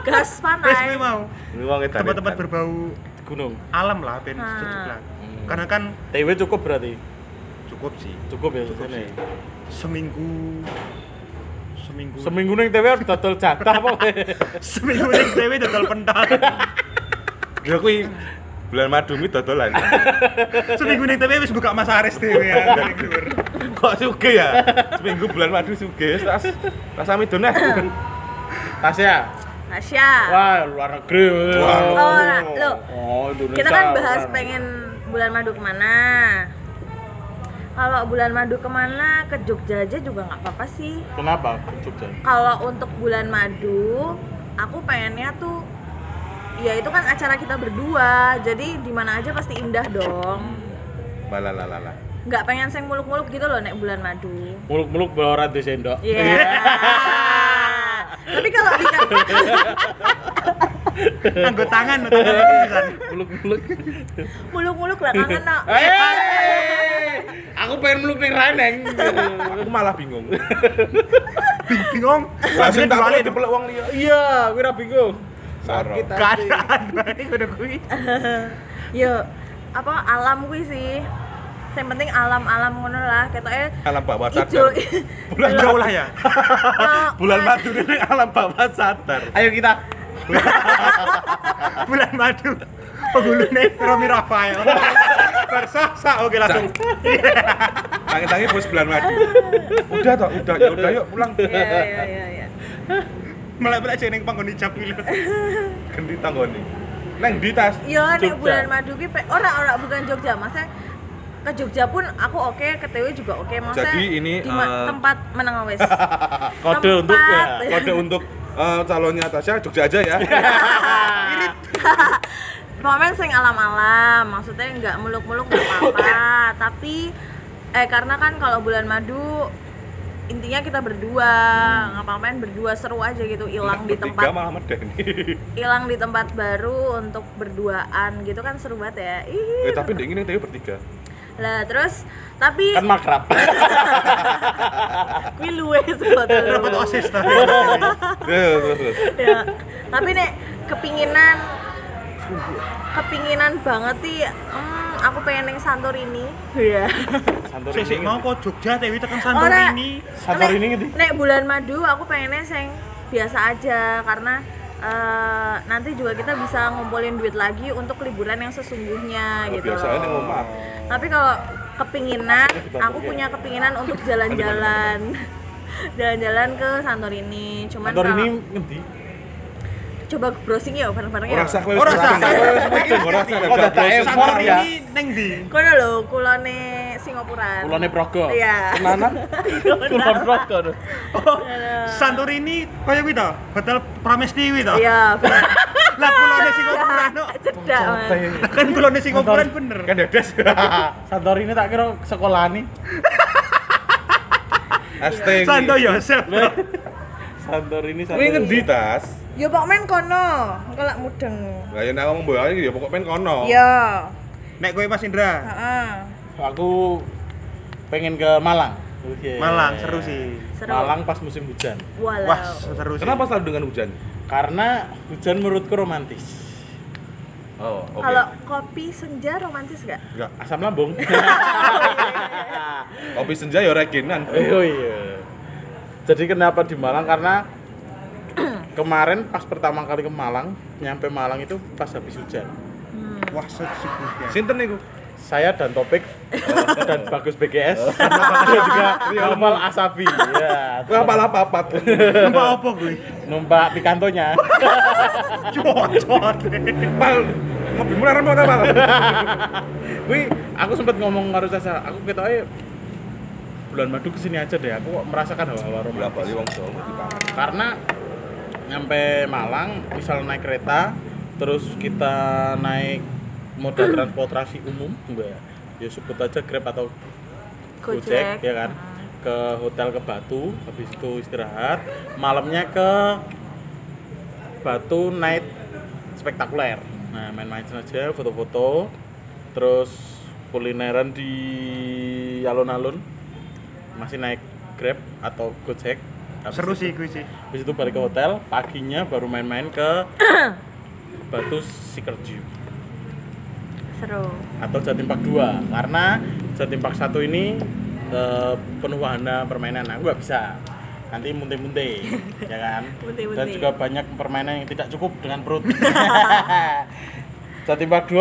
Gas Wis pantai. kuwi mau. Ini wong edan Tempat-tempat berbau gunung. alam lah ben sejuk lah. Karena kan TW cukup berarti. cukup sih. Cukup ya sini. Seminggu seminggu Seminggu ning TW harus dodol jatah apa? seminggu ning dewe dodol pentol. ya kuwi bulan madu mi dodolan seminggu ning dewe wis buka Mas Aris dewe ya. kok suge ya seminggu bulan madu suge tas tas amidon eh Tasya. Tasya. Wah, luar negeri. Wah, Oh, lo. Oh, Indonesia. Kita kan bahas pengen bulan madu ke mana. Kalau bulan madu ke mana ke Jogja aja juga nggak apa-apa sih. Kenapa ke Jogja? Kalau untuk bulan madu, aku pengennya tuh ya itu kan acara kita berdua. Jadi di mana aja pasti indah dong. balalalala Nggak pengen sing muluk-muluk gitu loh nek bulan madu. Muluk-muluk bawa ora di sendok. Iya. Tapi kalau di Anggo tangan tangan iki pisan. Muluk-muluk. muluk-muluk lah kangen nak. Eh, aku pengen meluk ning Raneng. aku malah bingung Bing- Bingung. langsung tak boleh dipeluk wong liya Iya, aku ora bingung. Sakit hati. keadaan baik udah kuwi. Yo, apa alam kuwi sih. Yang penting alam-alam ngono lah. Ketoknya alam bawah sadar Bulan jauh lah ya. Bulan madu ini alam bawah sadar Ayo kita. Bulan madu. Penghulune Romi Rafael. Bersasa oke langsung. tangi-tangi bos bulan madu udah toh udah ya udah yuk pulang Iya, iya, iya, iya. Melek-melek aja ning panggon hijab kuwi lho. ganti tanggone neng di tas nek Jogja. bulan madu ki pe- ora ora bukan Jogja, maksudnya ke Jogja pun aku oke, ke TW juga oke. Maksudnya Jadi ini, di ma- eh, tempat menang wes. Kode untuk ya. kode untuk eh, calonnya Tasya Jogja aja ya Momen sing alam-alam, maksudnya nggak muluk-muluk nggak apa-apa, tapi eh karena kan kalau bulan madu intinya kita berdua ngapa-ngapain berdua seru aja gitu hilang di tempat hilang di tempat baru untuk berduaan gitu kan seru banget ya Ih. eh tapi dingin ini bertiga lah terus tapi Kan makrab. kuwi luwe sebetulnya Dapat osis tadi. terus terus ya tapi nek kepinginan kepinginan banget sih hmm, aku pengen neng Santorini. Iya. Santorini. Sik mau kok Jogja tapi tekan. Santorini. Santorini ngerti? Nek bulan madu aku pengennya sing biasa aja karena eh, nanti juga kita bisa ngumpulin duit lagi untuk liburan yang sesungguhnya Oh, gitu. biasanya loh. ning omah. Tapi kalau kepinginan, aku punya kepinginan untuk jalan-jalan. Jalan-jalan ke Santorini. Cuman Santorini kalau ngerti? Coba browsing ya bareng-bareng ya. Ora sah kowe. Ora sah. Ora sah. Oh, dadak effort ya. Ning ndi? Kono lho, kulone Singapura. Kulone Progo. Iya. Tenanan. Kulon Progo. Oh, Santorini kaya kuwi to, Hotel Pramesti kuwi to. Iya. Lah kulone Singapura no. Cedak. Kan kulone Singapura bener. Kan dedes. Santorini tak kira sekolah nih. ST. Santo Yosef. Kuwi Santorini Santorini. ngendi tas? Ya pok men kono, engko lak mudeng. Lah ya nek ngomong bola iki ya pokok pen kono. Iya. Nek kowe Mas Indra, Heeh. Aku pengen ke Malang. Oke. Malang seru sih. Seru. Malang pas musim hujan. Walau. Wah, seru sih. Kenapa selalu dengan hujan? Karena hujan menurutku romantis. Oh, oke. Kalau kopi senja romantis gak? Enggak. Asam lambung. Kopi senja ya regenan. oh iya. Jadi kenapa di Malang? Karena kemarin pas pertama kali ke Malang, nyampe Malang itu pas habis hujan. Wah, sejuk ya. Sinten niku? Saya dan Topik dan Bagus BGS dia juga Novel Asabi ya Kowe apa-apa. Numpak apa kuwi? numpak pikantonya Cocot. Pal. Ngopi murah rembang apa? Wih, aku sempat ngomong karo Sasa, aku ketoke bulan madu ke sini aja deh, aku kok merasakan hawa-hawa romantis. Bali wong Jawa ngerti banget. Karena nyampe Malang, misal naik kereta, terus kita naik moda transportasi umum, enggak ya. Sebut aja Grab atau Gojek, Gojek. ya kan? Ke hotel ke Batu habis itu istirahat. Malamnya ke Batu night spektakuler. Nah main-main saja foto-foto. Terus kulineran di alun-alun masih naik Grab atau Gojek Habis Seru itu- sih kuwi sih. habis itu balik ke hotel paginya baru main-main ke Batu Sikerju Seru. atau Jatim Park 2 karena Jatim Park 1 ini eh, penuh wahana permainan aku nggak bisa nanti munte-munte ya kan Munte-munte. dan juga banyak permainan yang tidak cukup dengan perut Jatim Park 2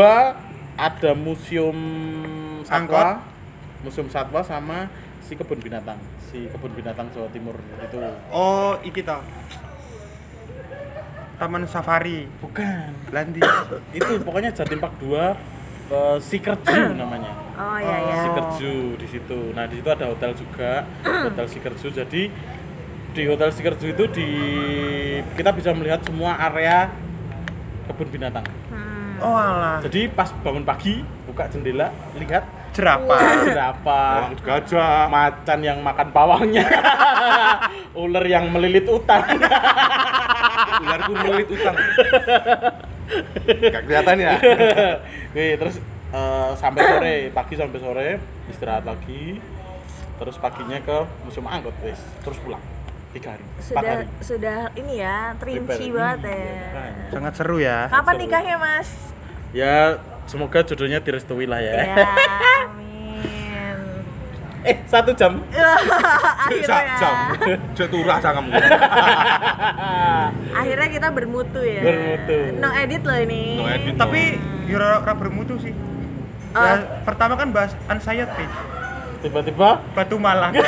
ada museum Angkot. satwa museum satwa sama si kebun binatang si kebun binatang Jawa Timur itu Oh, iki to. Taman Safari. bukan Landi. itu pokoknya Jatim Park 2 eh, Sikerju namanya Oh iya iya. Sikerju di situ. Nah, di situ ada hotel juga, hotel Sikerju. Jadi di hotel Sikerju itu di kita bisa melihat semua area kebun binatang. Hmm. Oh alah. Jadi pas bangun pagi, buka jendela, lihat Jerapah. jerapah, Bawang gajah. macan yang makan pawangnya, ular yang melilit utang. Ularku melit utang. Gak kelihatan ya. Oke, terus eh, sampai sore, pagi sampai sore istirahat lagi. Terus paginya ke museum angkut, wis. Terus pulang. Tiga hari, empat Sudah hari. sudah ini ya, terinci banget ya. Iya, Sangat seru ya. Kapan Seru. nikahnya, Mas? Ya, semoga jodohnya direstui lah ya. Ya, amin. eh, satu jam. Akhirnya Sak jam. Cek turah kamu. Akhirnya kita bermutu ya. Bermutu. No edit loh ini. No edit. Tapi ya ora ora bermutu sih. Oh. Ya, pertama kan bahas Ansayati, Tiba-tiba Batu Malang.